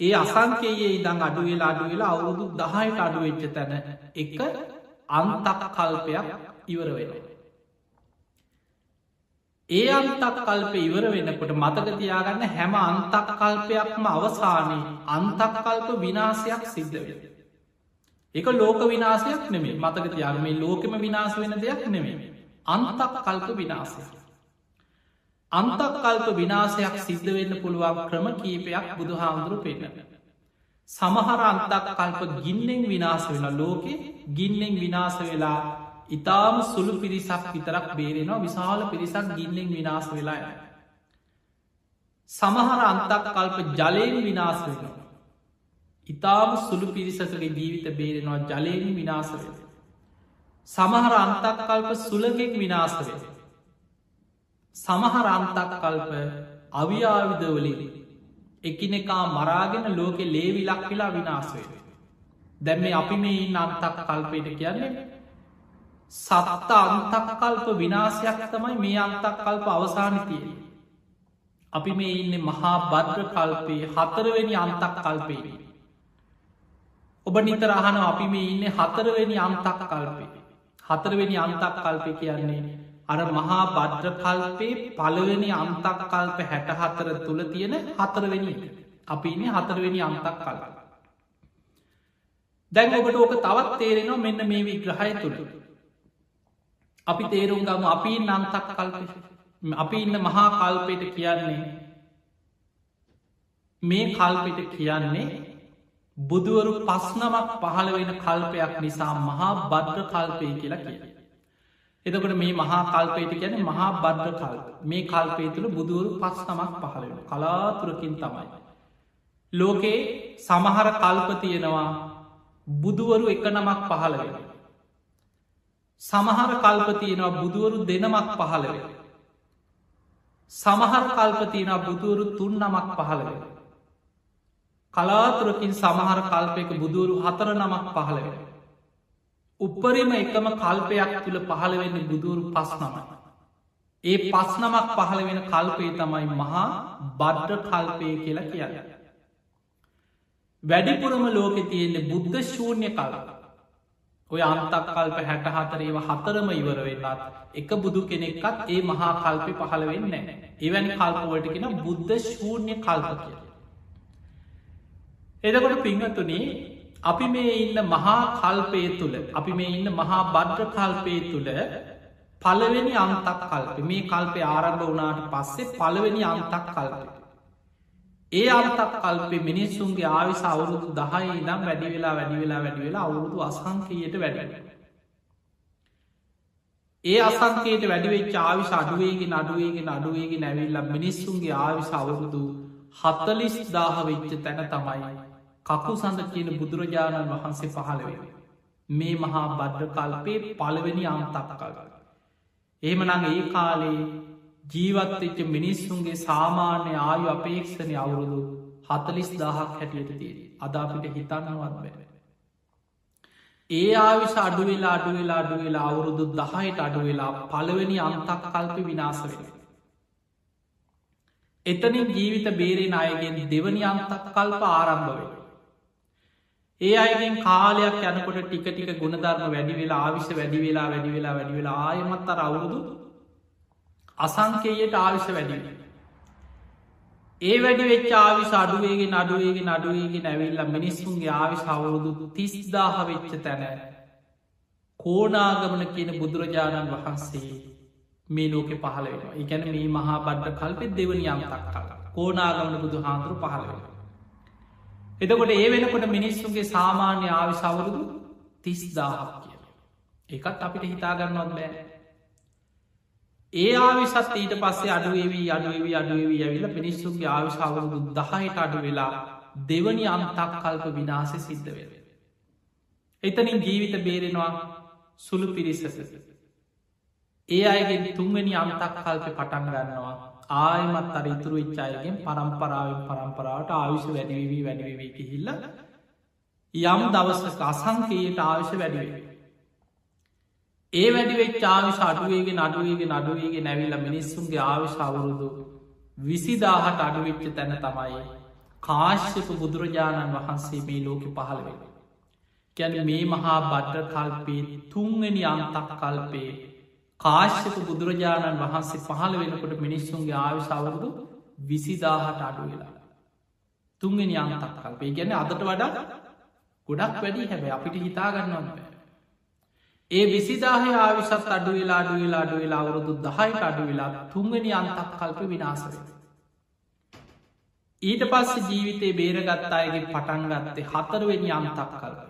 ඒ අසංකයේ ඉදං අඩුවෙලා අඩුවෙලා අවුරුදු දහයට අඩුවෙච්ච තැන එක අන්තක් කල්පයක් ඉවර වෙනවා. ඒ අන්තක් කල්ප ඉවර වෙනකොට මතකතියාගන්න හැම අන්තක් කල්පයක්ම අවසානයේ අන්තක්කල්ප විනාසයක් සිද්ධ වෙන. එක ලෝක විනාසයක් නෙමේ මතකතියාග මේ ලෝකෙම විනාස වෙන දෙයක් නෙමේ. අන්තක් කල්ප විනාසය. අන්තක්කල්ප විනාසයක් සිද්ධ වෙන්න පුළුවන් ක්‍රම කීපයක් බුදු හාමුදුරු පෙන්න්න. සමහර අන්තක් කල්ප ගින්නෙන් විනාස වෙන ලෝකෙ ගින්නෙන් විනාස වෙලා ඉතාම සුළු පිරිසක් විතරක් බේරෙනවා විශාල පිරිසක් ගින්නෙන් විනාස වෙලාය. සමහර අන්තක් කල්ප ජලයෙන් විනාස වෙනවා. ඉතාම සුළු පිරිසකගේ ජීවිත බේරෙනවා ජලයෙන් විනාස වෙන. සමහර අන්තක් කල්ප සුලගෙන් විනාස වෙන. සමහර අන්තක් කල්ප අවියාවිදවලින් එකිනෙකා මරාගෙන ලෝකෙ ලේවි ලක් වෙලා විනාසවේ. දැම්ම අපි මේ අන්තක් කල්පයට කියන්නේ සත්ත අන්තක්කල්ප විනාසයක් තමයි මේ අන්තක්කල්ප අවසානතිය. අපි මේ ඉන්න මහා බද්්‍ර කල්පේ හතරවෙනි අන්තක් කල්පේ. ඔබ නිතර අහන අපි මේ ඉන්න හතරවෙනි අන්තක් කල්පේ. හතරවෙනි අන්තක් කල්පය කියන්නේ අර මහා බද්්‍ර කල්පේ පළවෙනි අන්තක් කල්ප හැට හතර තුළ තියෙන හතරවෙනි අපි ඉන්න හතරවෙනි අන්තක් කල්ප. දැන් ඔබට ඕක තවත් තේරෙනවා මෙන්න මේ විග්‍රහය තුළ. අපි තේරුම් ගම අපි නන්තක් කල්ප අපි ඉන්න මහා කල්පයට කියන්නේ මේ කල්පෙට කියන්නේ බුදුවරු පස්නමක් පහළ වෙන කල්පයක් නිසා මහා බද්්‍ර කල්පය කියලා කිය. එතකට මේ මහා කල්පයට ගැන මහා බද්ධ කල් මේ කල්පය තුළ බුදුවරු පස්නමක් පහළ වෙන කලාතුරකින් තමයි. ලෝකේ සමහර කල්ප තියෙනවා බුදුවරු එක නමක් පහළ වෙන. සමහර කල්පතියෙනවා බුදුවරු දෙනමක් පහළව. සමහර කල්පතියෙන බුදුවරු තුන් නමක් පහළව. කලාතුරකින් සමහර කල්පයක බුදුවරු හතර නමක් පහළව. උපරිම එකම කල්පයක් තුළ පහළවෙන්න බුදුවරු පස් නමයි. ඒ පස් නමක් පහළ වෙන කල්පය තමයි මහා බද්ධ කල්පය කියලා කියන්න. වැඩිපුරම ලෝකෙ තියෙන්නේ බුද්ධ ශූන්‍ය කල ඔය අන්තක් කල්ප හැට හතරේව හතරම ඉවර වෙන්නත් එක බුදු කෙනෙක්කත් ඒ මහා කල්පය පහළ වෙන්න එවැනි කල්පවලට කෙන බුද්ධ ශූන්‍ය කල්ප කිය. එදකොට පිංහතුනේ අපි මේ ඉන්න මහා කල්පය තුළ අපි මේ ඉන්න මහා බද්්‍ර කල්පය තුළ පළවෙනි අන්තක් කල්ප මේ කල්පය ආරම්භ වනාට පස්සේ පළවෙනි අන්තක් කල්පය. ඒ අන්තක් කල්පෙ මිනිස්සුන්ගේ ආවිස අවුරුදු දහයි ඉදම් වැඩි වෙලා වැඩි වෙලා වැඩි වෙලා අවුරුදු අසංකයට වැඩ. ඒ අසංකයට වැඩිවෙච් ආවිශ අඩුවේගේ අඩුවේගේ අඩුවේගේ නැවිල්ල මිනිස්සුන්ගේ ආවිශ අවුරුදු හත්තලිස් දාහ වෙච්ච තැන තමයි කකු සඳ කියන බුදුරජාණන් වහන්සේ පහළවෙන. මේ මහා බද්ධ කල්පේ පළවෙනි අන්තක් කල්ග. එහෙමනං ඒ කාලේ ජීවත්වෙච්ච මිනිස්සුන්ගේ සාමාන්‍ය ආයු අපේක්ෂණය අවුරුදු හතලිස් දහක් හැටියට තිේ අද අපිට හිතන්නවත් බැ. ඒ ආවිශ අඩුවෙලා අඩුවෙලා අඩුවෙලා අවුරුදු දහයට අඩුවෙලා පළවෙනි අන්තක් කල්පි විනාස වෙන. එතනින් ජීවිත බේරෙන අයගෙන් දෙවනි අන්තක් කල්ප ආරම්භ වෙන. ඒ අයගෙන් කාලයක් යනකොට ටික ටික ගුණධර්ම වැඩි වෙලා ආවිශ වැඩි වෙලා වැඩි වෙලා වැඩි වෙලා ආයමත් අර අවුරුදු අසංකේයට ආවිශ වැඩි ඒ වැඩි වෙච් ආවිශ අඩුවේගේ නඩුවේගේ නඩුවේගේ නැවිල්ල මිනිස්සුන්ගේ ආවිශ අවුරුදු තිස්දාහ වෙච්ච තැන කෝනාගමන කියන බුදුරජාණන් වහන්සේ මේ ලෝකෙ පහල වෙනවා. එකැන මේ මහා බද්ධ කල්පෙත් දෙවනි අම්තක් කලා කෝනාගමන බුදු හාන්දුරු පහල වෙන එතකොට ඒ වෙනකොට මිනිස්සුන්ගේ සාමාන්‍ය ආවිශවරුදු තිස්දාහක් කිය. එකත් අපිට හිතාගන්නවත් බෑ. ඒ ආවිසත් ඊට පස්සේ අඩුවේවී අඩුවවී අඩුවවී ඇවිල පිනිස්සුන්ගේ ආවිශාවරුදු දහයට අඩු වෙලා දෙවනි අන්තක් කල්ප විනාස සිද්ධ වෙල. එතනින් ජීවිත බේරෙනවා සුළු පිරිසස. ඒ අයගෙන් තුන්වැනි අන්තක් කල්ප පටන් ගන්නවා ආයමත් අර ඉතුරු විච්චායගෙන් පරම්පරාවෙන් පරම්පරාවට ආවිශ වැඩිවී වැඩිවී කිහිල්ල යම් දවසක අසංකයට ආවිශ වැඩිවේ. ඒ වැඩිවෙච් ආවිශ අඩුවේගේ නඩුවේගේ නඩුවේගේ නැවිල්ල මිනිස්සුන්ගේ ආවිශ අවුරුදු විසිදාහට අඩුවෙච්ච තැන තමයි කාශ්‍යප බුදුරජාණන් වහන්සේ මේ ලෝක පහළවෙන. ගැන මේ මහා බට්ට කල්පේ තුන්වැනි අන්තක් කල්පේ කාශ්‍යක බුදුරජාණන් වහන්සේ පහළ වෙනකොට මිනිස්සුන්ගේ ආවිශ අවුරුදු විසිදාහට අඩු වෙලා. තුන්ගෙන අන්තක් කල්පේ ගැන අදට වඩා ගොඩක් වැඩි හැබැ අපිට හිතාගන්නන්න බෑ. ඒ විසිදාහ ආවිසත් අඩු වෙලා අඩු වෙලා අඩු වෙලා අවුරුදු දහයිට අඩු වෙලා තුන්ගනි අන්තක් කල්ප විනාසර. ඊට පස්ස ජීවිතේ බේරගත් අයගේ පටන් ගත්තේ හතරවෙනි අන්තක් කල්ප.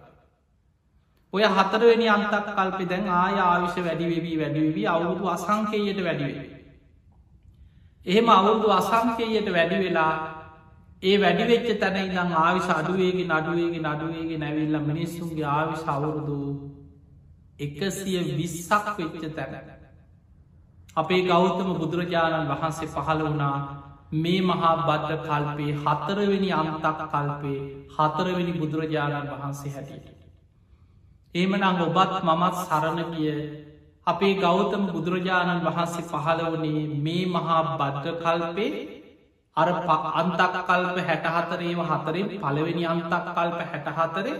ඔය හතරවෙනි අන්තක් කල්පෙ දැන් ආය ආවිශ වැඩිවෙවී වැඩිවී අවුරුදු අසංකයට වැඩිවේ. එහෙම අවුරුදු අසංකයට වැඩි වෙලා ඒ වැඩිවෙච්ච තැන ඉදම් ආවිශ අඩුවේගේ නඩුවේගේ නඩුවේගේ නැවිල්ල මිනිස්සුන්ගේ ආවිශ අවුරුදු එකසිය විස්සක් වෙච්ච තැන. අපේ ගෞතම බුදුරජාණන් වහන්සේ පහළ වුණා මේ මහා බද්ධ කල්පේ හතරවෙනි අම්තක් කල්පේ හතරවෙනි බුදුරජාණන් වහන්සේ හැටියට. ඒමනං ඔබත් මමත් සරණ කිය අපේ ගෞතම බුදුරජාණන් වහන්සේ පහළ වනේ මේ මහා බද්ධ කල්පේ අර අන්තක් කල්ප හැටහතරේම හතරෙන් පළවෙනි අන්තක් කල්ප හැටහතරේ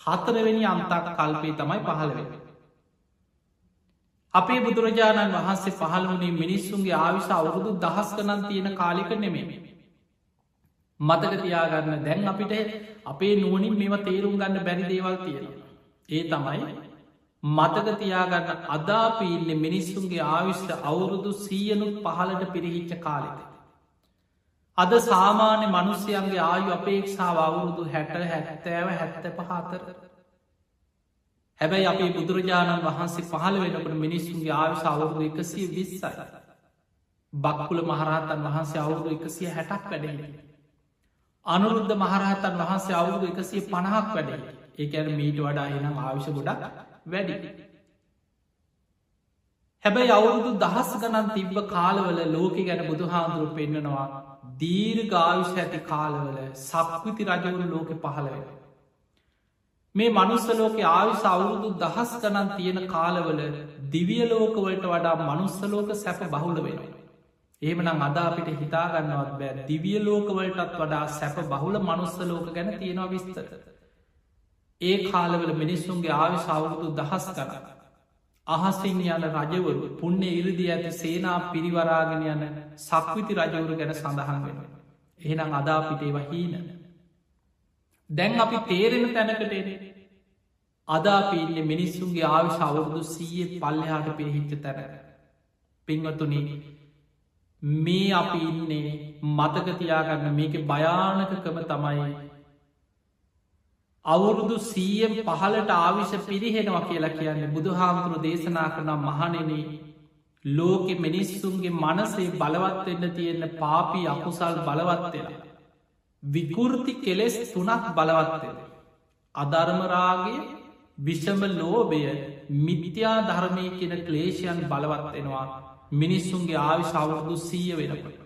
හතරවෙනි අන්තක් කල්පේ තමයි පහළවෙෙන. අපේ බුදුරජාණන් වහන්සේ පහළ වනේ මිනිස්සුන්ගේ ආවිශ අවුරුදු දහස් කනන් තියෙන කාලික නෙමේ. මතක තියාගන්න දැන් අපිට අපේ නුවනින් මෙම තේරුම් ගන්න බැරි දේවල් තියෙනවා. ඒ තමයි මතක තියාගන්න අදාපීන්න මිනිස්සුන්ගේ ආවිශ්ට අවුරුදු සීයනුත් පහලට පිරිහිච්ච කාලෙද. අද සාමාන්‍ය මනුස්්‍යයන්ගේ ආයු අපේක්ෂාව අවුරුදු හැට හැත්තෑව හැත්ත පහතර. හැබැයි අපේ බුදුරජාණන් වහන්සේ පහළ වෙනකට මිනිස්සුන්ගේ ආවිශ අවුරුදු එකසිය විස්සයි. බක්කුල මහරහතන් වහන්සේ අවුරුදු එකසිය හැටක් වැඩෙන. අනුරුද්ධ මහරහතන් වහන්සේ අවුරුදු එකසිය පණහක් වැඩේ. ඒකැන මීට වඩා එනම් ආවිශ ගොඩක් වැඩි. හැබැයි අවුරුදු දහස් ගණන් තිබ්බ කාලවල ලෝක ගැන බුදුහාන්දුරු පෙන්න්නනවා දීර් ගාවිශ ඇති කාලවල සක්විති රජවරු ලෝක පහළවෙන. මේ මනුස්සලෝක ආවිස අවුරුදු දහස් ගනන් තියෙන කාලවල දිවියලෝකවලට වඩා මනුස්සලෝක සැප බහුල වෙනවා. ඒමනම් අද අපිට හිතාගන්නවත් බෑ දිවිය ලෝකවලටත් වඩා සැප බහුල මනුස්සලෝක ගැන තියෙනවා විස්තර. ඒ කාලවල මිනිස්සුන්ගේ ආවි සවුරුදු දහස් කර. අහසිං යන රජවරු පුුණ්‍ය ඉරදි ඇති සේනා පිරිවරාගෙන යන සක්විති රජවරු ගැන සඳහන් වෙන. එහෙනම් අදාපිටේ වහීන. දැන් අපි තේරෙන තැනකටේ අදාපීන්න මිනිස්සුන්ගේ ආවිශ අවුරුදු සීය පල්ලෙහාට පිරිහිච්ච තැන. පින්වතුනි මේ අපි ඉන්නේ මතකතියාගන්න මේක භයානකකම තමයි අවුරුදු සීයම් පහලට ආවිශ පිරිහෙනවා කියලා කියන්නේ බුදු හාමුදුරු දේශනා කරනම් මහනෙන ලෝකෙ මිනිස්සුන්ගේ මනසේ බලවත්වෙන්න තියෙන්න පාපී අකුසල් බලවත්වෙලා. විකෘති කෙලෙස් තුනක් බලවත්වෙන. අධර්මරාගේ විෂම ලෝබය මිමිතියා ධර්මය කියන ක්ලේෂයන් බලවත්වෙනවා මිනිස්සුන්ගේ ආවිශ අවුරුදු සීය වෙනකොට.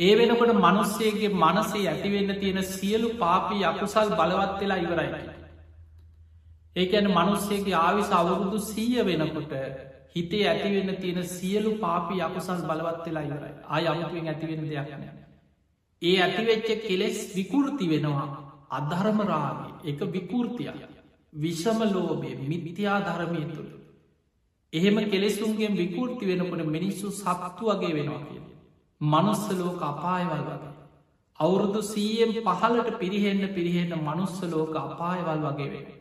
ඒ වෙනකොට මනුස්සේගේ මනසේ ඇතිවෙන්න තියෙන සියලු පාපී අකුසල් බලවත් වෙලා ඉවරයි. ඒකැන මනුස්සේගේ ආවිස අවුරුදු සීය වෙනකොට හිතේ ඇතිවෙන්න තියෙන සියලු පාපී අකුසල් බලවත් වෙලා ඉවරයි ආය අමුතුවෙන් ඇතිවෙන දෙයක්න. ඒ ඇතිවෙච්ච කෙලෙස් විකෘති වෙනවා අධර්මරාගේ එක විකෘතිය විෂම ලෝබේ මිමිතියා ධර්මය තුළ. එහෙම කෙලෙසුන්ගේ විකෘති වෙනකොට මිනිස්සු සත්තු වගේ වෙනවා කිය. මනුස්සලෝක අපායවල් වගේ. අවුරුදු සීයෙන් පහලට පිරිහෙන්න පිරිහෙන්න මනුස්සලෝක අපායවල් වගේ වේ.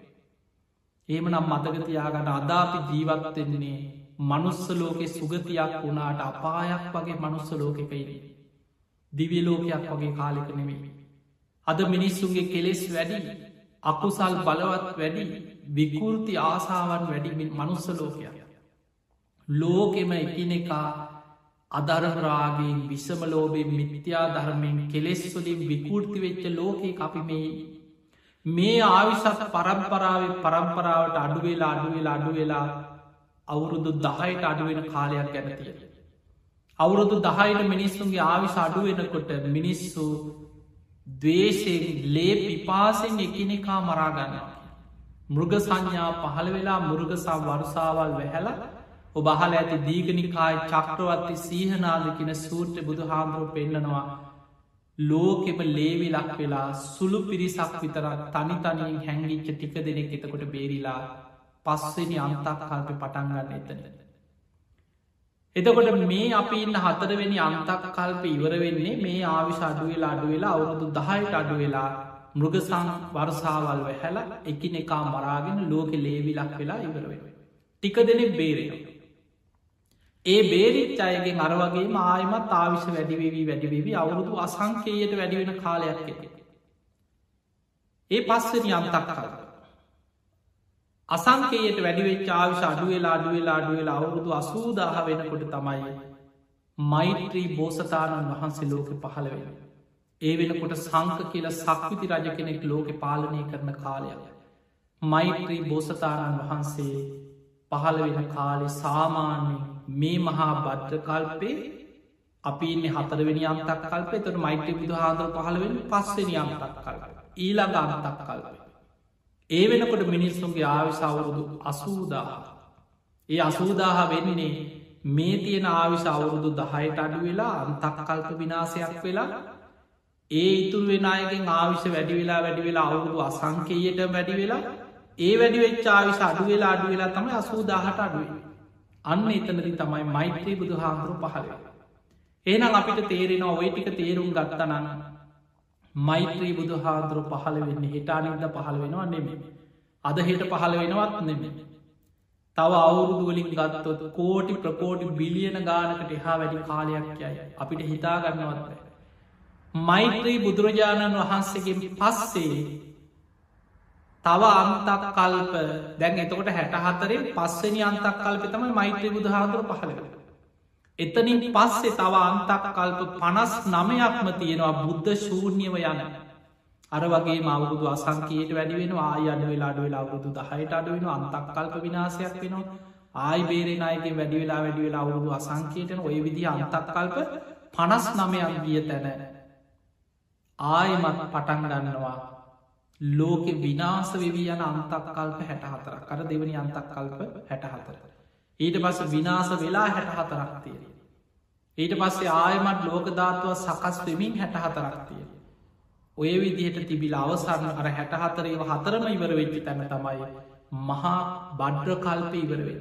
ඒම නම් මතකතියාගට අදාපි ජීවත්වෙන්නේ මනුස්සලෝකෙ සුගතියක් වුණාට අපායක් වගේ මනුස්සලෝකෙකයිරේ. දිවිලෝකයක් වගේ කාලෙක නෙමෙයි. අද මිනිස්සුන්ගේ කෙලෙස් වැඩි අකුසල් බලවත් වැඩි විකෘති ආසාවන් වැඩිමින් මනුස්සලෝකයක්. ලෝකෙම එකිනෙකා අධර්මරාගෙන් විසම ලෝබෙන් මිත්‍යා ධර්මයෙන් කෙලෙස්වලින් විකෘති වෙච්ච ලෝකයේ අපි මේ මේ ආවිසත් පරම්පරාව පරම්පරාවට අඩුවෙලා අඩුවෙලා අඩුවෙලා අවුරුදු දහයට අඩුවෙන කාලයක් ගැනතිය. අවුරුදු දහයට මිනිස්සුන්ගේ ආවිශ අඩුවෙනකොට මිනිස්සු දවේශයෙන් ලේ පිපාසෙන් එකනෙකා මරාගන්න. මෘග සංඥා පහළ වෙලා මුර්ගසා වරුසාවල් වැහැලා ඔබහල ඇති දීගනිකායි චක්‍රවත්ති සීහනාදකින සූට්‍ර බුදු හාමුදුරුව පෙන්න්නනවා ලෝකෙම ලේවි ලක් වෙලා සුළු පිරිසක් විතරක් තනි තනියෙන් හැංගිච්ච ටික දෙනෙක් එතකොට බේරිලා පස්වෙනි අන්තක් කල්ප පටන්ගන්න එතන. එතකොට මේ අපි ඉන්න හතරවෙනි අන්තක් කල්ප ඉවර වෙන්නේ මේ ආවිශ අඩුවෙලා අඩුවෙලා අවුරුදු දහයට අඩුවෙලා මෘගසං වර්සාවල් වැහැල එකිනෙකා මරාගෙන ලෝකෙ ලේවිලක් වෙලා ඉවරවෙන. ටික දෙනෙක් බේරෙනවා. ඒ බේරිච් අයගෙන් අරවගේ ආයමත් ආවිශ වැඩිවී වැඩිවී අවුරුදු අසංකේයට වැඩිවෙන කාලයක් ඇති. ඒ පස්සනි අම්තක් කල. අසංකේයට වැඩිවෙච් ආවිශ අඩුවෙලා අඩුවෙලා අඩුවෙලා අවුරුදු අසූදාහ වෙනකොට තමයි මෛත්‍රී බෝසතාණන් වහන්සේ ලෝක පහළ වෙන. ඒ වෙනකොට සංක කියල සක්විති රජ කෙනෙක් ලෝකෙ පාලනය කරන කාලයක්. මෛත්‍රී බෝසතාණන් වහන්සේ පහළ වෙන කාලෙ සාමාන්‍යෙන් මේ මහා බද්ධකල්පේ අපි ඉන්න හතරවෙනි අම්තක් කල්පේ තොට මෛත්‍ය බුදු හාදර පහළවෙන පස්සෙන අම්තක් කල්ප ඊළඟ අන්තක් කල්ප ඒ වෙනකොට මිනිස්සුන්ගේ ආවිසවුරුදු අසූදාහ. ඒ අසූදාහ වෙන්නේ මේ තියෙන ආවිශ අවුරුදු දහයට අඩු වෙලා අන්තක් කල්ප විනාසයක් වෙලා ඒ ඉතුර වෙනයගෙන් ආවිශ වැඩි වෙලා වැඩි වෙලා අවුරුදු අසංකයට වැඩි වෙලා ඒ වැඩි වෙච්චාවිශ අඩු වෙලා අඩු වෙලා තම අසූදාහට අඩුවේ අන්න එතනදි තමයි මෛත්‍රී බුදු හාමුදුරු පහළ. ඒනම් අපිට තේරෙන ඔය ටික තේරුම් ගත්තනන්න මෛත්‍රී බුදු හාදුරු පහළ වෙන්න හිටානින්ද පහළ වෙනවා නෙමේ. අද හෙට පහළ වෙනවත් නෙමේ. තව අවුරුදු වලින් ගත්තොත් කෝටි ප්‍රකෝටි බිලියන ගානකට එහා වැඩි කාලයක් යයි අපිට හිතාගන්නවත්. මෛත්‍රී බුදුරජාණන් වහන්සේගේ පස්සේ තව අන්තක් කල්ප දැන් එතකොට හැට හතරේ පස්සනි අන්තක් කල්ප තමයි මෛත්‍රී බුදුහාදුර පහළ එතනින් පස්සේ තව අන්තක් කල්ප පනස් නමයක්ම තියෙනවා බුද්ධ ශූර්ණියව යන. අර වගේ මවුරුදු අසංකයට වැඩිවෙන ආය අඩ වෙලා අඩ වෙලා අවුරුදු දහයට අඩුවෙන අන්තක් කල්ප විනාසයක් වෙනවා. ආයි බේරෙන අයගේ වැඩි වෙලා වැඩි වෙලා අවුරුදු අසංකයටන ඔය විදි අන්තක් කල්ප පනස් නමයක් ගිය තැන. ආයමත් පටන් ගන්නවා. ලෝකෙ විනාස වෙවී යන අන්තක් කල්ප හැට හතර කර දෙවනි අන්තක් කල්ප හැට හතර. ඊට පස විනාස වෙලා හැට හතරක් තියෙන. ඊට පස්සේ ආයමත් ලෝකධාත්ව සකස් වෙමින් හැට හතරක් තියෙන. ඔය විදිහට තිබිල අවසරණ කර හැට හතරේව හතරම ඉවර වෙච්චි තැන තමයි මහා බඩ්්‍ර කල්ප ඉවරවෙේ.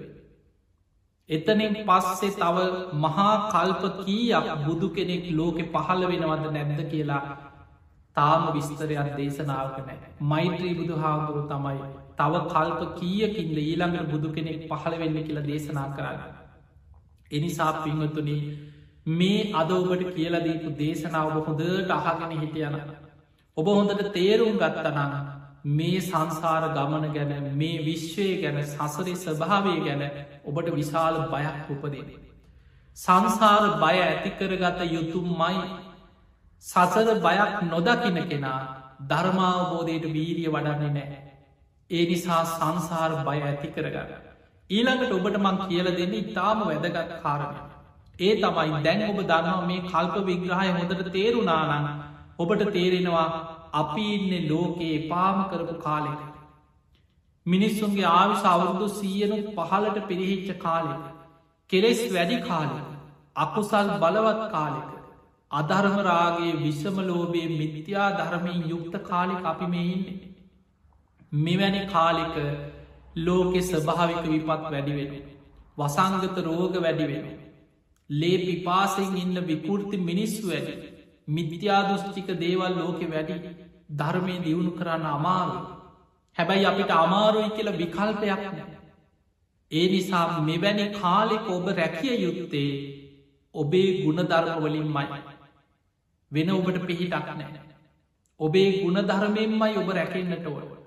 එතනින් පස්සේ තව මහා කල්ප කීයක් බුදු කෙනෙක් ලෝකෙ පහළ වෙනවද නැද්ද කියලා තාම විස්තරයක් දේශනාවක නෑ. මෛත්‍රී බුදු හාමුදුරු තමයි තව කල්ප කීයකින්ද ඊළඟට බුදු කෙනෙක් පහළ වෙන්න කියලා දේශනා කරන්න. එනිසා පිංහතුන මේ අද ඔබට කියලදීපු දේශනාව හොඳට අහගෙන හිටියන. ඔබ හොඳට තේරුම් ගත්තනන්න මේ සංසාර ගමන ගැන මේ විශ්වය ගැන සසරි ස්වභාවය ගැන ඔබට විශාල බයක් උපදේ. සංසාර බය ඇතිකරගත යුතුම් මයි සසර බයක් නොදකින කෙනා ධර්මාවබෝධයට වීරිය වඩන්නේ නෑ. ඒ නිසා සංසාර බය ඇති කරගන්න. ඊළඟට ඔබට මං කියල දෙන්න ඉතාම වැදගත් කාරණය. ඒ තමයි දැන් ඔබ දන්නවා මේ කල්ප විග්‍රහය හොඳට තේරුණානන්න ඔබට තේරෙනවා අපි ඉන්න ලෝකයේ පාම කරපු කාලෙක. මිනිස්සුන්ගේ ආවිශ අවුරුදු සීයනු පහලට පිරිහිච්ච කාලෙක. කෙලෙස් වැඩි කාලෙක. අකුසල් බලවත් කාලෙක. අධර්මරාගේ විශ්වමලෝබයේ මිත්‍යා ධර්මයෙන් යුක්ත කාලෙක අපි මෙඉන්නේ. මෙවැනි කාලෙක ලෝකෙ ස්භාවික විපත් වැඩිවෙන. වසංගත රෝග වැඩිවෙන. ලේ පිපාසෙන් ඉන්න විකෘති මිනිස්සු වැඩ. මිත්‍යාදෘෂ්ටික දේවල් ලෝකෙ වැඩි ධර්මය දියුණු කරන්න අමාරු. හැබැයි අපිට අමාරුයි කියල විකල්පයක් නෑ. ඒ නිසා මෙවැනි කාලෙක ඔබ රැකිය යුත්තේ ඔබේ ගුණධර්මවලින් මයි. වෙන ඔබට පිහිටක් නෑ. ඔබේ ගුණධර්මයෙන්මයි ඔබ රැකෙන්න්නට ඕ.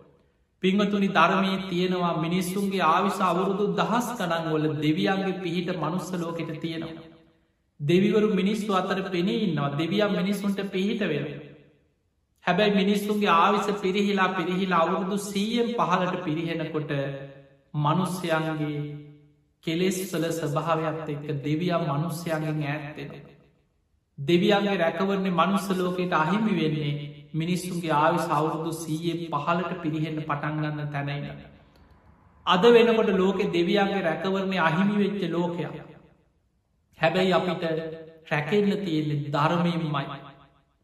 පිංහතුනි ධර්මී තියෙනවා මිනිස්සුන්ගේ ආවිස අවුරුදු දහස් කනන්වල දෙවියන්ගේ පිහිට මනුස්සලෝකෙට තියෙනවා. දෙවිවරු මිනිස්සු අතර පෙනේ ඉන්නවා දෙවියම් මිනිස්සුන්ට පිහිට වෙන. හැබැයි මිනිස්සුන්ගේ ආවිස පිරිහිලා පිරිහිලා අවුරුදු සීයෙන් පහලට පිරිහෙනකොට මනුස්්‍යයන්ගේ කෙලෙස්වල ස්භාවයක් එක්ක දෙවියම් මනුස්්‍යයන්ගෙන් ඇත්තෙනවා. දෙවියන්ගේ රැකවරන්නේ මනුස්සලෝකයට අහිමි වෙන්නේ මිනිස්සුන්ගේ ආවි සෞරුදු සීයේ පහලට පිරිහෙන්න පටන්ගන්න තැනයින. අද වෙනකොට ලෝකෙ දෙවියන්ගේ රැකවරණය අහිමි වෙච්ච ලෝකයක්. හැබැයි අපිට රැකෙන්න්න තියෙන්නේ ධර්මයමයි.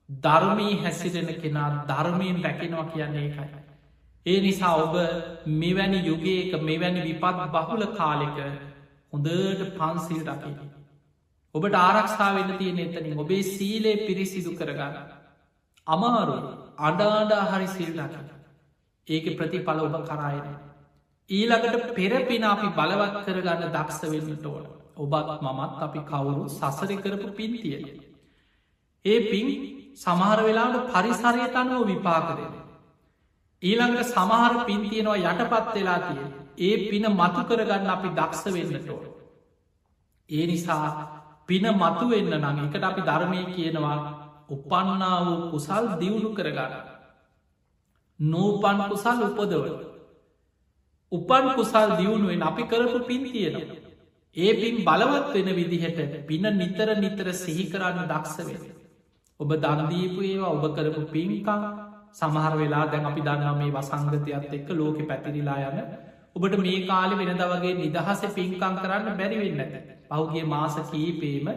ධර්මී හැසිරෙන කෙනා ධර්මයෙන් රැකෙනවා කියන්නේ එකයි. ඒ නිසා ඔබ මෙවැනි යුගයක මෙවැනි විපත් බහුල කාලෙක හොඳට පන්සිල් රකින්න. ඔබට ආරක්ෂා වෙන්න තියෙන එතනින් ඔබේ සීලේ පිරිසිදු කරගන්න. අමාරු අඩාඩා හරි සිල්ලට ඒක ප්‍රතිඵල ඔබ කරායන. ඊළඟට පෙරපෙන අපි බලවත් කරගන්න දක්ෂ වෙන්නට ඕන. ඔබත් මමත් අපි කවුරු සසර කරපු පින් තියෙන. ඒ පින් සමහර වෙලාට පරිසරයට අනුව විපාකරෙන. ඊළඟට සමහර පින් තියෙනවා යටපත් වෙලා තිය. ඒ පින මතු කරගන්න අපි දක්ෂ වෙන්නට ඕන. ඒ නිසා පින මතුවෙන්න නං එකට අපි ධර්මය කියනවා උපන්නා වූ කුසල් දියුණු කරගන්න. නූපන් කුසල් උපදවල. උපන් කුසල් දියුණුවෙන් අපි කරපු පින් තියෙනවා. ඒ පින් බලවත් වෙන විදිහට පින නිතර නිතර සිහි කරන්න දක්ෂ වෙන. ඔබ දන්දීපු ඒවා ඔබ කරපු පින්කා සමහර වෙලා දැන් අපි දන්නා මේ වසංගතයක්ත් එක්ක ලෝකෙ පැතිරිලා යන ඔබට මේ කාලෙ වෙනද වගේ නිදහස පින්කං කරන්න බැරිවෙන්න ඇත. පහුගේ මාස කීපේම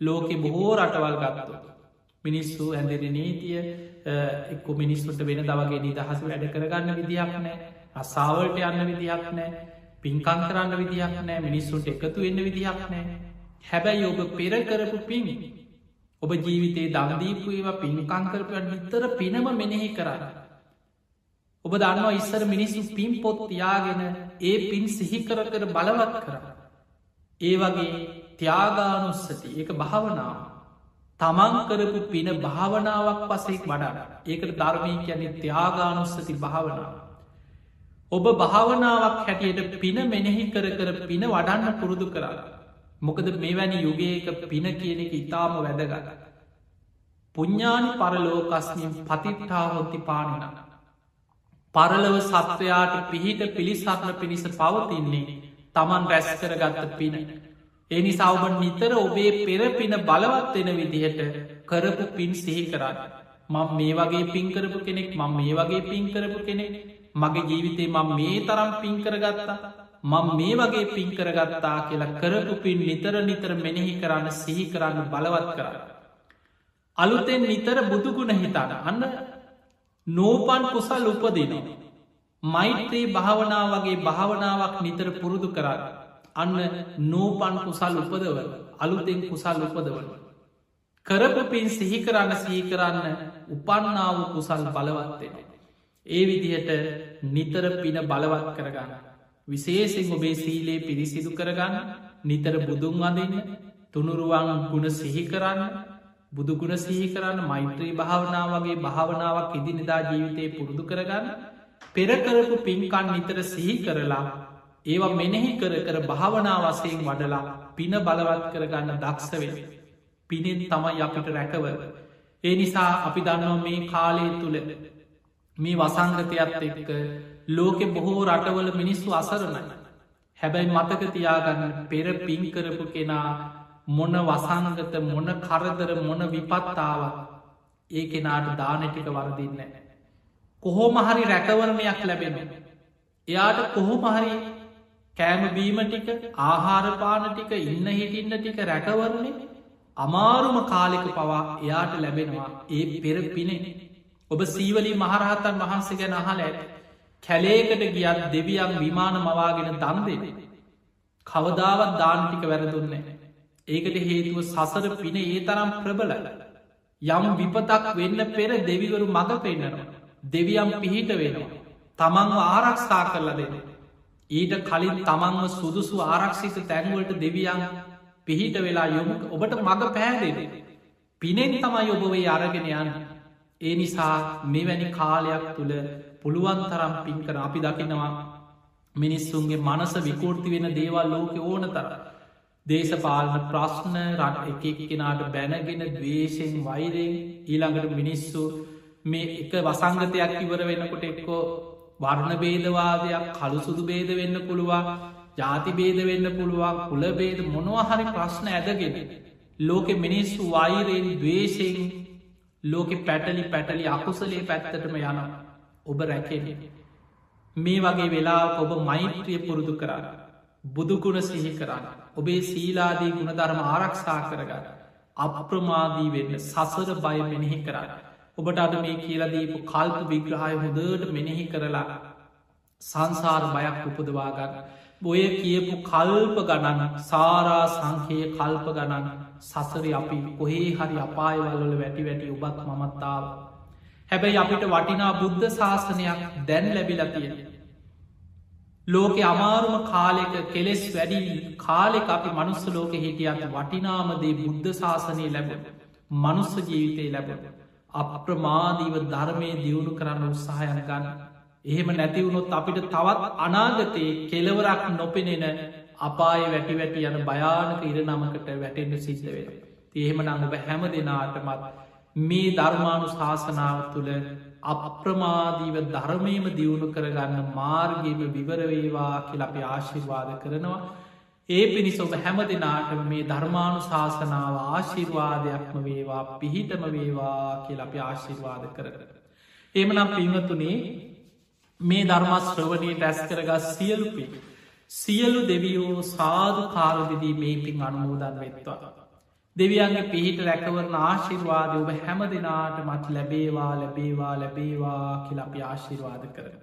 ලෝකෙ බොහෝ රටවල් ගත්තු. මිනිස්සු ඇඳෙන නීතිය එක්ක මිනිස්සුට වෙන දවගේ නිදහස වැඩ කරගන්න විදිහක් නෑ අසාවලට යන්න විදිහක් නෑ පින්කං කරන්න විදිහක් නෑ මිනිස්සුන්ට එකතු වෙන්න විදිහක් නෑ හැබැයි ඔබ පෙර කරපු පිමි ඔබ ජීවිතේ දන්දීපු ඒවා පින්කංකරපට නිතර පිනම මෙනෙහි කරන්න ඔබ දන්නවා ඉස්සර මිනිස්සු පින් පොත් තියාගෙන ඒ පින් සිහිකර කර බලවත් කර. ඒ වගේ ත්‍යාගානුස්සති ඒක භාවනාව. තමන් කරපු පින භාවනාවක් පසෙක් වඩා ඒකට ධර්මී කියන්නේ ත්‍යාගානුස්සති භාවනාව. ඔබ භාවනාවක් හැටියට පින මෙනෙහි කර කර පින වඩන්න පුරුදු කරලා. මොකද මෙවැනි යුගයක පින කියන එක ඉතාම වැදගත. පුඤ්ඥානි පරලෝකස්නින් පතිට්ටාහොත්ති පානනා. පරලව සත්වයාට පිහිට පිළිසරණ පිණිස පවතින්නේ තමන් රැස් කරගත්ත පින. එනි සවබන් නිතර ඔබේ පෙරපින බලවත්වෙන විදිහට කරපු පින් සිහි කරන්න. මං මේ වගේ පින්කරපු කෙනෙක් මං මේ වගේ පින්කරපු කෙනෙක් මගේ ජීවිතේ මං මේ තරම් පින්කරගත්තා මං මේ වගේ පින්කරගත්තා කියලා කරපු පින් නිතර නිතර මෙනෙහි කරන්න සිහි කරන්න බලවත් කර. අලුතෙන් නිතර බුදුගුණ හිතාට අන්න නෝපන් කුසල් උපදිනවා. මෛත්‍රී භාවනා වගේ භාවනාවක් නිතර පුරුදු කරන්න. අන්න නෝපන් කුසල් උපදවල අලුතෙන් කුසල් උපදවල. කරපු පින් සිහිකරන්න සීකරන්න උපන්නාව කුසල් බලවත්වෙන. ඒ විදිහට නිතර පින බලවත් කරගන්න. විශේසිෙන් ඔබේ සීලේ පිරිසිදු කරගන්න නිතර බුදුන් අදන්න තුනුරුවන් ගුණ සිහිකරන්න බුදුගුණ සිහිකරන්න මෛත්‍රී භාවනා වගේ භාවනාවක් ඉදිනිදා ජීවිතය පුරුදු කරගන්න පෙරකරපු පින්කන් නිතර සිහි කරලා ඒවා මෙනෙහි කර කර භාවනා වසයෙන් වඩලා පින බලවත් කරගන්න දක්ෂවෙන. පිනෙන් තමයි අපිට රැකවර. ඒ නිසා අපි දන්නවා මේ කාලය තුළ මේ වසංගතයක්ත් එක්ක ලෝකෙ බොහෝ රටවල මිනිස්සු අසරණයි. හැබැයි මතක තියාගන්න පෙර පින් කරපු කෙනා මොන වසංගත මොන කරදර මොන විපත්තාවත් ඒ කෙනාට දානටික වරදින්න. කොහොම හරි රැකවරණයක් ලැබෙන. එයාට කොහොම හරි කෑමබීම ටික ආහාරපාන ටික ඉන්න හිටින්න ටික රැකවරණේ අමාරුම කාලෙක පවා එයාට ලැබෙනවා ඒ පෙර පිනෙ. ඔබ සීවලී මහරහතන් වහන්සේ ගැන අහල ඇත්. කැලේකට ගියත් දෙවියන් විමාන මවාගෙන දන් දෙෙන කවදාවත් දාන්ටික වැරදුන්නේ ඒකට හේතුව සසර පින ඒ තරම් ප්‍රබලල යම් විපතක් වෙන්න පෙර දෙවිවරු මඟ පෙන්න්නනවා දෙවියම් පිහිට වෙනවා. තමන්ව ආරක්ෂා කරලා දෙන්න ඊට කලින් තමන්ව සුදුසු ආරක්ෂිත තැන්වලට දෙවියන් පිහිට වෙලා යොමු ඔබට මඟ පැහැදෙන පිනෙන් තමයි ඔබවේ අරගෙන යන්න. ඒ නිසා මෙවැනි කාලයක් තුළ පුළුවන් තරම් පින් කර අපි දකිනවා මිනිස්සුන්ගේ මනස විකෘති වෙන දේවල් ලෝක ඕන තර දේශපාලන ප්‍රශ්න රට එක කෙනාට බැනගෙන දවේශයෙන් වෛරයෙන් ඊළඟට මිනිස්සු මේ එක වසංගතයක් ඉවර වෙනකොට එක්කෝ වර්ණ බේදවාදයක් කළු සුදු බේද වෙන්න පුළුවන් ජාති බේද වෙන්න පුළුවන් කුල බේද මොනවහරි ප්‍රශ්න ඇදගෙන ලෝකෙ මිනිස්සු වෛරයෙන් දවේශයෙන් ලෝකෙ පැටලි පැටලි අකුසලේ පැත්තටම යන ඔබ රැකෙන. මේ වගේ වෙලා ඔබ මෛත්‍රිය පුරුදු කරන්න. බුදුගුණ සිහි කරන්න. ඔබේ සීලාදී ගුණධර්ම ආරක්ෂා කරගන්න. අප්‍රමාදී වෙන්න සසර බය මෙනෙහි කරන්න. ඔබට අද මේ කියලදීපු කල්ප විග්‍රහය හොදට මෙනෙහි කරලා සංසාර බයක් උපදවාගන්න බොය කියපු කල්ප ගණන් සාරා සංකයේ කල්ප ගණන් සසර අපි කොහේ හරි අපායවල්වල වැටි වැටි ඔබත් මමත්තාව. හැබැයි අපිට වටිනා බුද්ධ ශාසනයක් දැන් ලැබිල තියෙන. ලෝකෙ අමාරුම කාලෙක කෙලෙස් වැඩි කාලෙක අපි මනුස්ස ලෝක හිටියන්න වටිනාමදේ බුද්ධ ශාසනය ලැබ මනුස්ස ජීවිතය ලැබ. අප්‍රමාදීව ධර්මය දියුණු කරන්න උත්සාහයන ගන්න. එහෙම නැතිවුණොත් අපිට තවත් අනාගතයේ කෙලවරක් නොපෙනෙන අපාය වැටි වැටි යන භයානක ඉරනමකට වැටෙන්ට සිද්ධ වෙන. එහෙම නං ඔබ හැම දෙනාටමත් මේ ධර්මාණු ශාසනාව තුළ අප්‍රමාදීව ධර්මයම දියුණු කරගන්න මාර්ගීම විවරවේවා කියල අපි ආශිර්වාද කරනවා. ඒ පිණිස ඔබ හැම දෙනාටම මේ ධර්මාණු ශාසනාව ආශිර්වාදයක්ම වේවා පිහිටම වේවා කියල අපි ආශිර්වාද කරකර. එමනම් පිංහතුනේ මේ ධර්මශ්‍රවනී ටැස් කරගස් සියලුපි. සියලු දෙවියෝ සාධ කාරදිදී මේ පින් අනුමෝදන් වෙත්වා. දෙවියන්ගේ පිහිට රැකවරන ආශිර්වාද ඔබ හැම දෙනාට මත් ලැබේවා ලැබේවා ලැබේවා කියලපි ආශිර්වාද කරන.